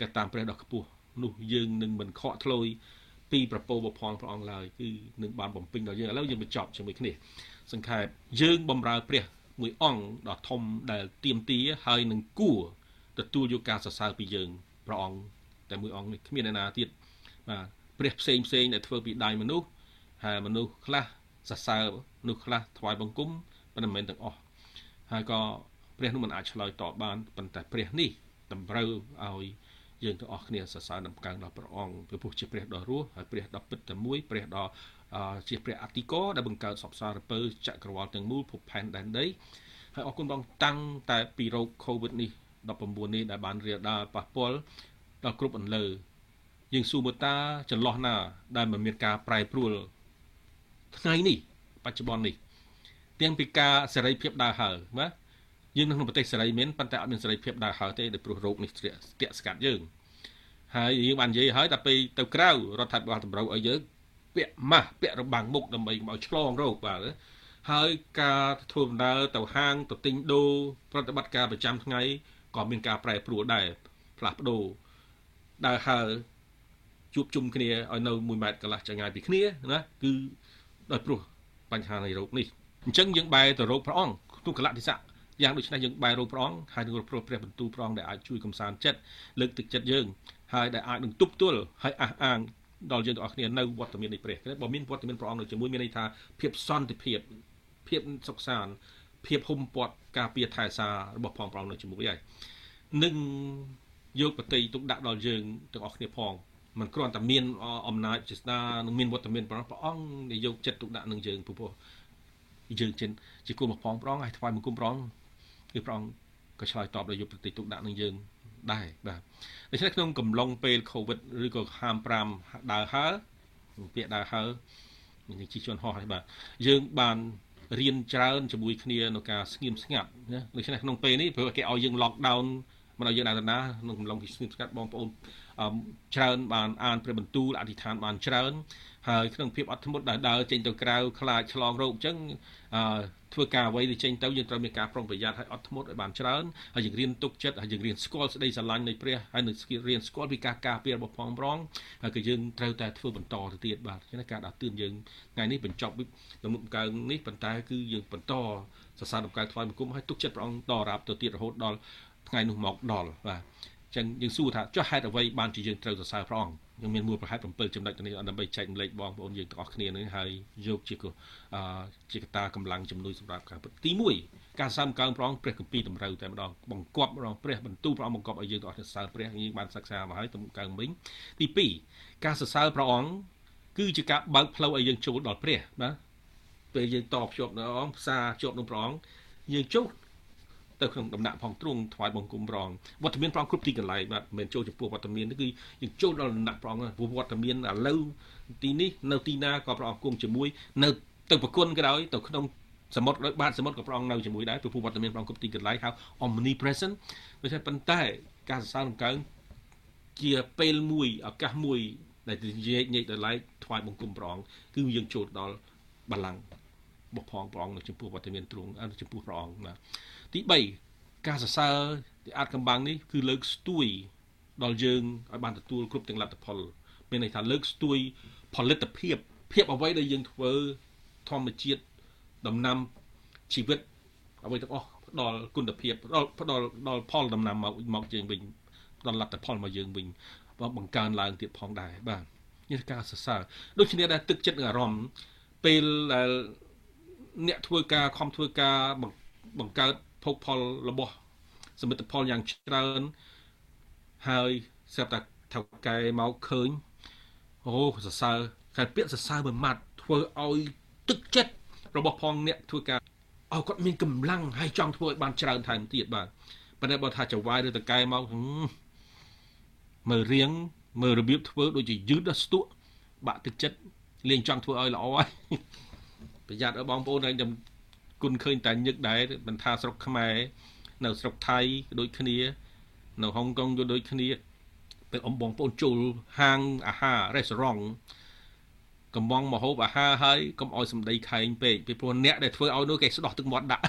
ក៏តាមព្រះដ៏ខ្ពស់នោះយើងនឹងមិនខកធ្លយ ពីប្រពោបផងព្រះអង្គឡើយគឺនឹងបានបំពេញដល់យើងឥឡូវយើងបញ្ចប់ជាមួយគ្នាសង្ខេបយើងបំរើព្រះមួយអង្គដ៏ធំដែលទៀមទាហើយនឹងគួរទទួលយកការសរសើរពីយើងព្រះអង្គតែមួយអង្គនេះគ្មានអ្នកណាទៀតបាទព្រះផ្សេងផ្សេងដែលធ្វើពីដៃមនុស្សហើយមនុស្សខ្លះសរសើរមនុស្សខ្លះថ្វាយបង្គំប៉ុន្តែមិនមែនទាំងអស់ហើយក៏ព្រះនោះមិនអាចឆ្លើយតបបានប៉ុន្តែព្រះនេះតម្រូវឲ្យ យើងទាំងអស់គ្នាសរសើរដំកើងដល់ព្រះអង្គព្រោះជាព្រះដ៏រស់ហើយព្រះដ៏ពិតតែមួយព្រះដ៏ជាព្រះអតិកោដែលបង្កើតសពសារពើចក្រវាលទាំងមូលភពផែនដែនដីហើយអរគុណបងតាំងតែពីโรគ COVID នេះ19នេះដែលបានរាលដាលប៉ះពាល់ដល់គ្រប់អន្លើយើងសួរមើលតាចន្លោះណា ដែលមិនមានការប្រែប្រួលថ្ងៃនេះបច្ចុប្បន្ននេះ ទាំងពីការសេរីភាពដើរហើរណា យើងនៅក្នុងប្រទេសសេរីមានប៉ុន្តែអត់មានសេរីភាពដើរហើរទេដោយព្រោះโรគនេះស្ទាក់ស្កាត់យើងហើយយើងបាននិយាយហើយដល់ពេលទៅក្រៅរដ្ឋាភិបាលតម្រូវឲ្យយើងពាក់ម៉ាស់ពាក់របាំងមុខដើម្បីកុំឲ្យឆ្លងរោគបាទហើយការធ្វើដំណើរទៅហាងទៅទិញដូរប្រតិបត្តិការប្រចាំថ្ងៃក៏មានការប្រែប្រួលដែរផ្លាស់ប្ដូរដើរហើរជួបជុំគ្នាឲ្យនៅ1ម៉ែត្រកន្លះចង្ងាយពីគ្នាណាគឺដោយព្រោះបញ្ហានៃរោគនេះអញ្ចឹងយើងបែរទៅរោគព្រះអង្គក្នុងកលៈទេសៈ យ៉ាងដូចនេះយើងបែររោគព្រះអង្គហើយនឹងព្រោះព្រះបន្ទូលព្រះអង្គដែលអាចជួយកំសាន្តចិត្តលើកទឹកចិត្តយើងហើយដែលអាចនឹងទប់ទល់ហើយអះអាងដល់យើងទាំងអស់គ្នានៅវត្តមាននៃព្រះបើមានវត្តមានព្រះអង្គនៅជាមួយមានន័យថាភាពសន្តិភាពភាពសុខសាន្តភាពហុំព័ទ្ធការពារថែសាររបស់ផងព្រះអង្គនៅជាមួយហើយនឹងយកបតីទុកដាក់ដល់យើងទាំងអស់គ្នាផងมันគ្រាន់តែមានអំណាចចេស្តានឹងមានវត្តមានព្រះអង្គដែលយកចិត្តទុកដាក់នឹងយើងព្រោះយើងជាជាគុំផងព្រះអង្គហើយថ្វាយបង្គំព្រះអង្គ គឺព្រះអង្គក៏ឆ្លើយតបដោយយកប្រតិទុកដាក់នឹងយើងដែរបាទដូច្នេះក្នុងកំឡុងពេល Covid ឬក៏55ដើរហើពាក្យដើរហើនឹងជីជន់ហោះហើយបាទយើងបានរៀនច្រើនជាមួយគ្នាក្នុងការស្ងៀមស្ងាត់ណាដូច្នេះក្នុងពេលនេះព្រោះគេឲ្យយើង lock down មិនឲ្យយើងដើរទៅណាក្នុងកំឡុងពីស្ងៀមស្ងាត់បងប្អូនច្រើនបានអានព្រះបន្ទូលអធិដ្ឋានបានច្រើនហើយក្នុងភាពអត់ធ្មត់ដែលដើរចេញទៅក្រៅខ្លាចឆ្លងរោគអញ្ចឹង ធ្វើការអ្វីដែលចេញទៅយើងត្រូវមានការប្រុងប្រយ័ត្នហើយអត់ធ្មត់ឲ្យបានច្រើនហើយយើងរៀនទុកចិត្តហើយយើងរៀនស្គាល់សេចក្តីស្រឡាញ់នៃព្រះហើយនឹងរៀនស្គាល់ពីការការពាររបស់ផងប្រងហើយក៏យើងត្រូវតែធ្វើបន្តទៅទៀតបាទចឹងការដាក់ទឿនយើងថ្ងៃនេះបញ្ចប់លំកើងនេះប៉ុន្តែគឺយើងបន្តសរសើរដំណើរថ្វាយបង្គំហើយទុកចិត្តព្រះអង្គតរាប់ទៅទៀតរហូតដល់ថ្ងៃនោះមកដល់បាទចឹងយើងសួរថាចុះហេតុអ្វីបានជាយើងត្រូវសរសើរព្រះអង្គ យើងមានមូលប្រហែល7ចំណុចទៅនេះដើម្បីចែកម្លែកបងប្អូនយើងទាំងអស់គ្នានឹងហើយយកជាអជាកតាកម្លាំងជំនួយសម្រាប់ការពិតទី1ការសាមកើងព្រះអង្គព្រះគម្ពីរតម្រូវតែម្ដងបង្គាប់ម្ដងព្រះបន្ទូលព្រះអង្គបង្គាប់ឲ្យយើងទាំងអស់គ្នាសរសើរព្រះយើងបានសិក្សាមកហើយទៅកើងវិញទី2ការសរសើរព្រះអង្គគឺជាការបើកផ្លូវឲ្យយើងចូលដល់ព្រះណាពេលយើងតភ្ជាប់នៅអង្គផ្សារជាប់នឹងព្រះអង្គយើងចូល ទៅក្នុងដំណាក់ផងទ្រង់ថ្វាយបង្គំព្រះអង្គវត្តមានព្រះអង្គគ្រប់ទីកន្លែងបាទមិនមែនចូលចំពោះវត្តមានគឺយើងចូលដល់ដំណាក់ព្រះអង្គព្រោះវត្តមានឥឡូវទីនេះនៅទីណាក៏ព្រះអង្គគង់ជាមួយនៅទៅប្រគុណក៏ដោយទៅក្នុងសមុទ្រដោយបាតសមុទ្រក៏ព្រះអង្គនៅជាមួយដែរព្រោះវត្តមានព្រះអង្គគ្រប់ទីកន្លែងហៅ omnipresent ដូច្នេះប៉ុន្តែការសរសើរបង្កើងជាពេលមួយឱកាសមួយដែលនិយាយញែកដល់ឡែកថ្វាយបង្គំព្រះអង្គគឺយើងចូលដល់បល្ល័ង្ករបស់ផងព្រះអង្គនៅចំពោះវត្តមានទ្រង់ចំពោះព្រះអង្គណា ទី3ការសរសើរទីអាចកំបាំងនេះគឺលើកស្ទួយដល់យើងឲ្យបានទទួលគ្រប់ទាំងលទ្ធផល មានន័យថាលើកស្ទួយផលិតភាពភាពអ្វីដែលយើងធ្វើធម្មជាតិដំណាំជីវិតអ្វីទាំងអស់ផ្ដល់គុណភាពផ្ដល់ផ្ដល់ដល់ផលដំណាំមកមកយើងវិញផ្ដល់លទ្ធផលមកយើងវិញបង្កើនឡើងទៀតផងដែរបាទនេះការសរសើរដូចគ្នាដែរទឹកចិត្តនិងអារម្មណ៍ពេលដែលអ្នកធ្វើការខំធ្វើការបង្កើត ភោគផលរបស់សមិទ្ធផលយ៉ាងច្រើនហើយស្រាប់តែថៅកែមកឃើញអូសរសើរតែពាក្យសរសើរមួយម៉ាត់ធ្វើឲ្យទឹកចិត្តរបស់ផងអ្នកធ្វើការឲ្យគាត់មានកម្លាំងហើយចង់ធ្វើឲ្យបានច្រើនថែមទៀតបាទប៉ុន្តែបើថាចវាយឬតកែមកមើលរៀងមើលរបៀបធ្វើដូចជាយឺតដល់ស្ទក់បាក់ទឹកចិត្តលេងចង់ធ្វើឲ្យល្អហើយប្រយ័ត្នឲ្យបងប្អូនហើយខ្ញុំ គុណឃើញតែញឹកដែរមិនថាស្រុកខ្មែរនៅស្រុកថៃដូចគ្នា នៅហុងកុងក៏ដូចគ្នាពេលអំបងប្អូនចូលហាងអាហាររ៉េស្តូរ៉ង់កំងមកហូបអាហារហើយកុំឲ្យសម្ដីខែងពេកពីព្រោះអ្នកដែលធ្វើឲ្យនោះគេស្ដោះទឹកមាត់ដាក់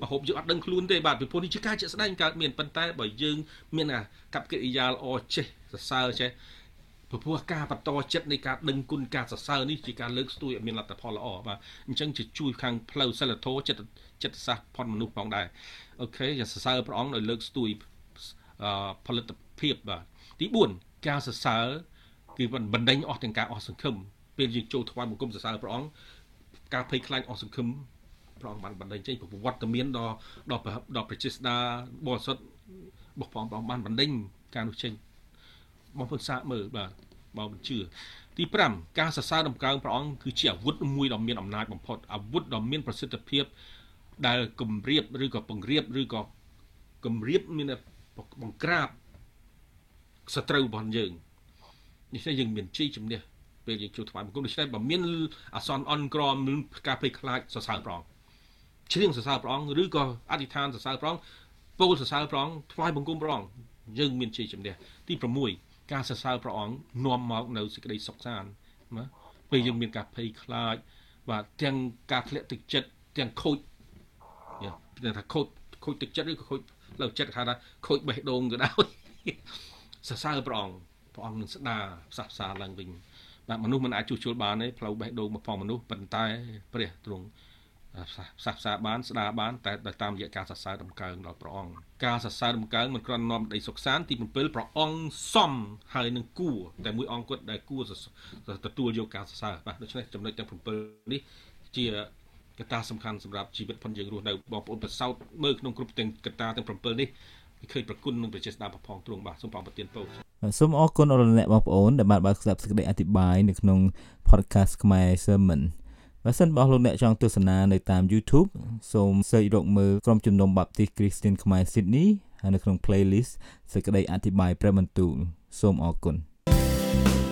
មកហូបយើងអត់ដឹងខ្លួនទេបាទពីព្រោះនេះជាការជាក់ស្ដែងកើតមានប៉ុន្តែបើយើង មានអាកັບកិរិយាល្អចេះសរសើរចេះ ព្រោះការបន្តចិត្តនៃការដឹងគុណការសរសើរនេះជាការលើកស្ទួយឲ្យមានលទ្ធផលល្អបាទអញ្ចឹងជាជួយខាងផ្លូវសិលធម៌ចិត្តចិត្តសាស្ត្រផនមនុស្សផងដែរអូខេសរសើរព្រះអង្គដោយលើកស្ទួយផលិតភាពបាទទី4ការសរសើរគឺបណ្ដេញអស់ទាំងការអស់សង្ឃឹមពេលយើងចូលថ្វាយបង្គំសរសើរព្រះអង្គការភ័យខ្លាចអស់សង្ឃឹមព្រះអង្គបានបណ្ដេញចេញប្រវត្តិមានដល់ដល់ដល់ប្រជាស្ដាបរិសុទ្ធរបស់ព្រះអង្គបានបណ្ដេញការនោះចេញ បងប្អូនសាកមើលបាទបើមិនជឿទី5ការសរសើរដំកើងព្រះអង្គគឺជាអាវុធមួយដ៏មានអំណាចបំផុតអាវុធដ៏មានប្រសិទ្ធភាព ដែលគម្រាបឬក៏ពង្រៀបឬក៏គម្រាបមានបង្ក្រាបសត្រូវរបស់យើងនេះតែយើងមានជ័យជំនះពេលយើងជួបថ្វាយបង្គំដូច្នេះបើមានអាសន្នអន់ក្រមឬការភ័យខ្លាចសរសើរព្រះអង្គច្រៀងសរសើរព្រះអង្គឬក៏អធិដ្ឋានសរសើរព្រះអង្គពោលសរសើរព្រះអង្គថ្វាយបង្គំព្រះអង្គយើងមានជ័យជំនះទី6 ការសរសើរព្រះអង្គនាំមកនៅសេចក្តីសុខសាន្តណាពេលយើងមានការភ័យខ្លាច បាទទាំងការធ្លាក់ទឹកចិត្តទាំងខូចយ៉ាងថាខូចខូចទឹកចិត្តឬក៏ខូចលើចិត្តហៅថាខូចបេះដូងក៏ដោយសរសើរព្រះអង្គព្រះអង្គនឹងស្ដារផ្សះផ្សាឡើងវិញបាទមនុស្សមិនអាចជួសជុលបានទេផ្លូវបេះដូងរបស់មនុស្សប៉ុន្តែព្រះទ្រង់ ផ្សះផ្សាបានស្ដារបានតែដោយតាមរយៈការសរសើរដំកើងដល់ព្រះអង្គការសរសើរដំកើងមិនគ្រាន់នាំដីសុខសានទី7ព្រះអង្គសំហើយនឹងគួរតែមួយអង្គគាត់ដែលគួរទទួលយកការសរសើរបាទដូច្នេះចំណុចទាំង7នេះជាកត្តាសំខាន់សម្រាប់ជីវិតផងយើងរស់នៅបងប្អូនប្រសោតមើលក្នុងគ្រប់ទាំងកត្តាទាំង7នេះឃើញប្រគុណនឹងប្រជាស្ដារប្រផងទ្រង់បាទសូមព្រះប្រទានពរសូមអរគុណអរលោកអ្នកបងប្អូនដែលបានបើកស្ដាប់សេចក្តីអធិប្បាយនៅក្នុង podcast ខ្មែរ sermon បើសិនបងលោកអ្នកចង់ទស្សនានៅតាម YouTube សូម search រកមើលក្រុមជំនុំបាប់ទីស Christian ខ្មែរ Sydney ហើយនៅក្នុង playlist សេចក្តីអធិប្បាយព្រះបន្ទូលសូមអរគុណ thank you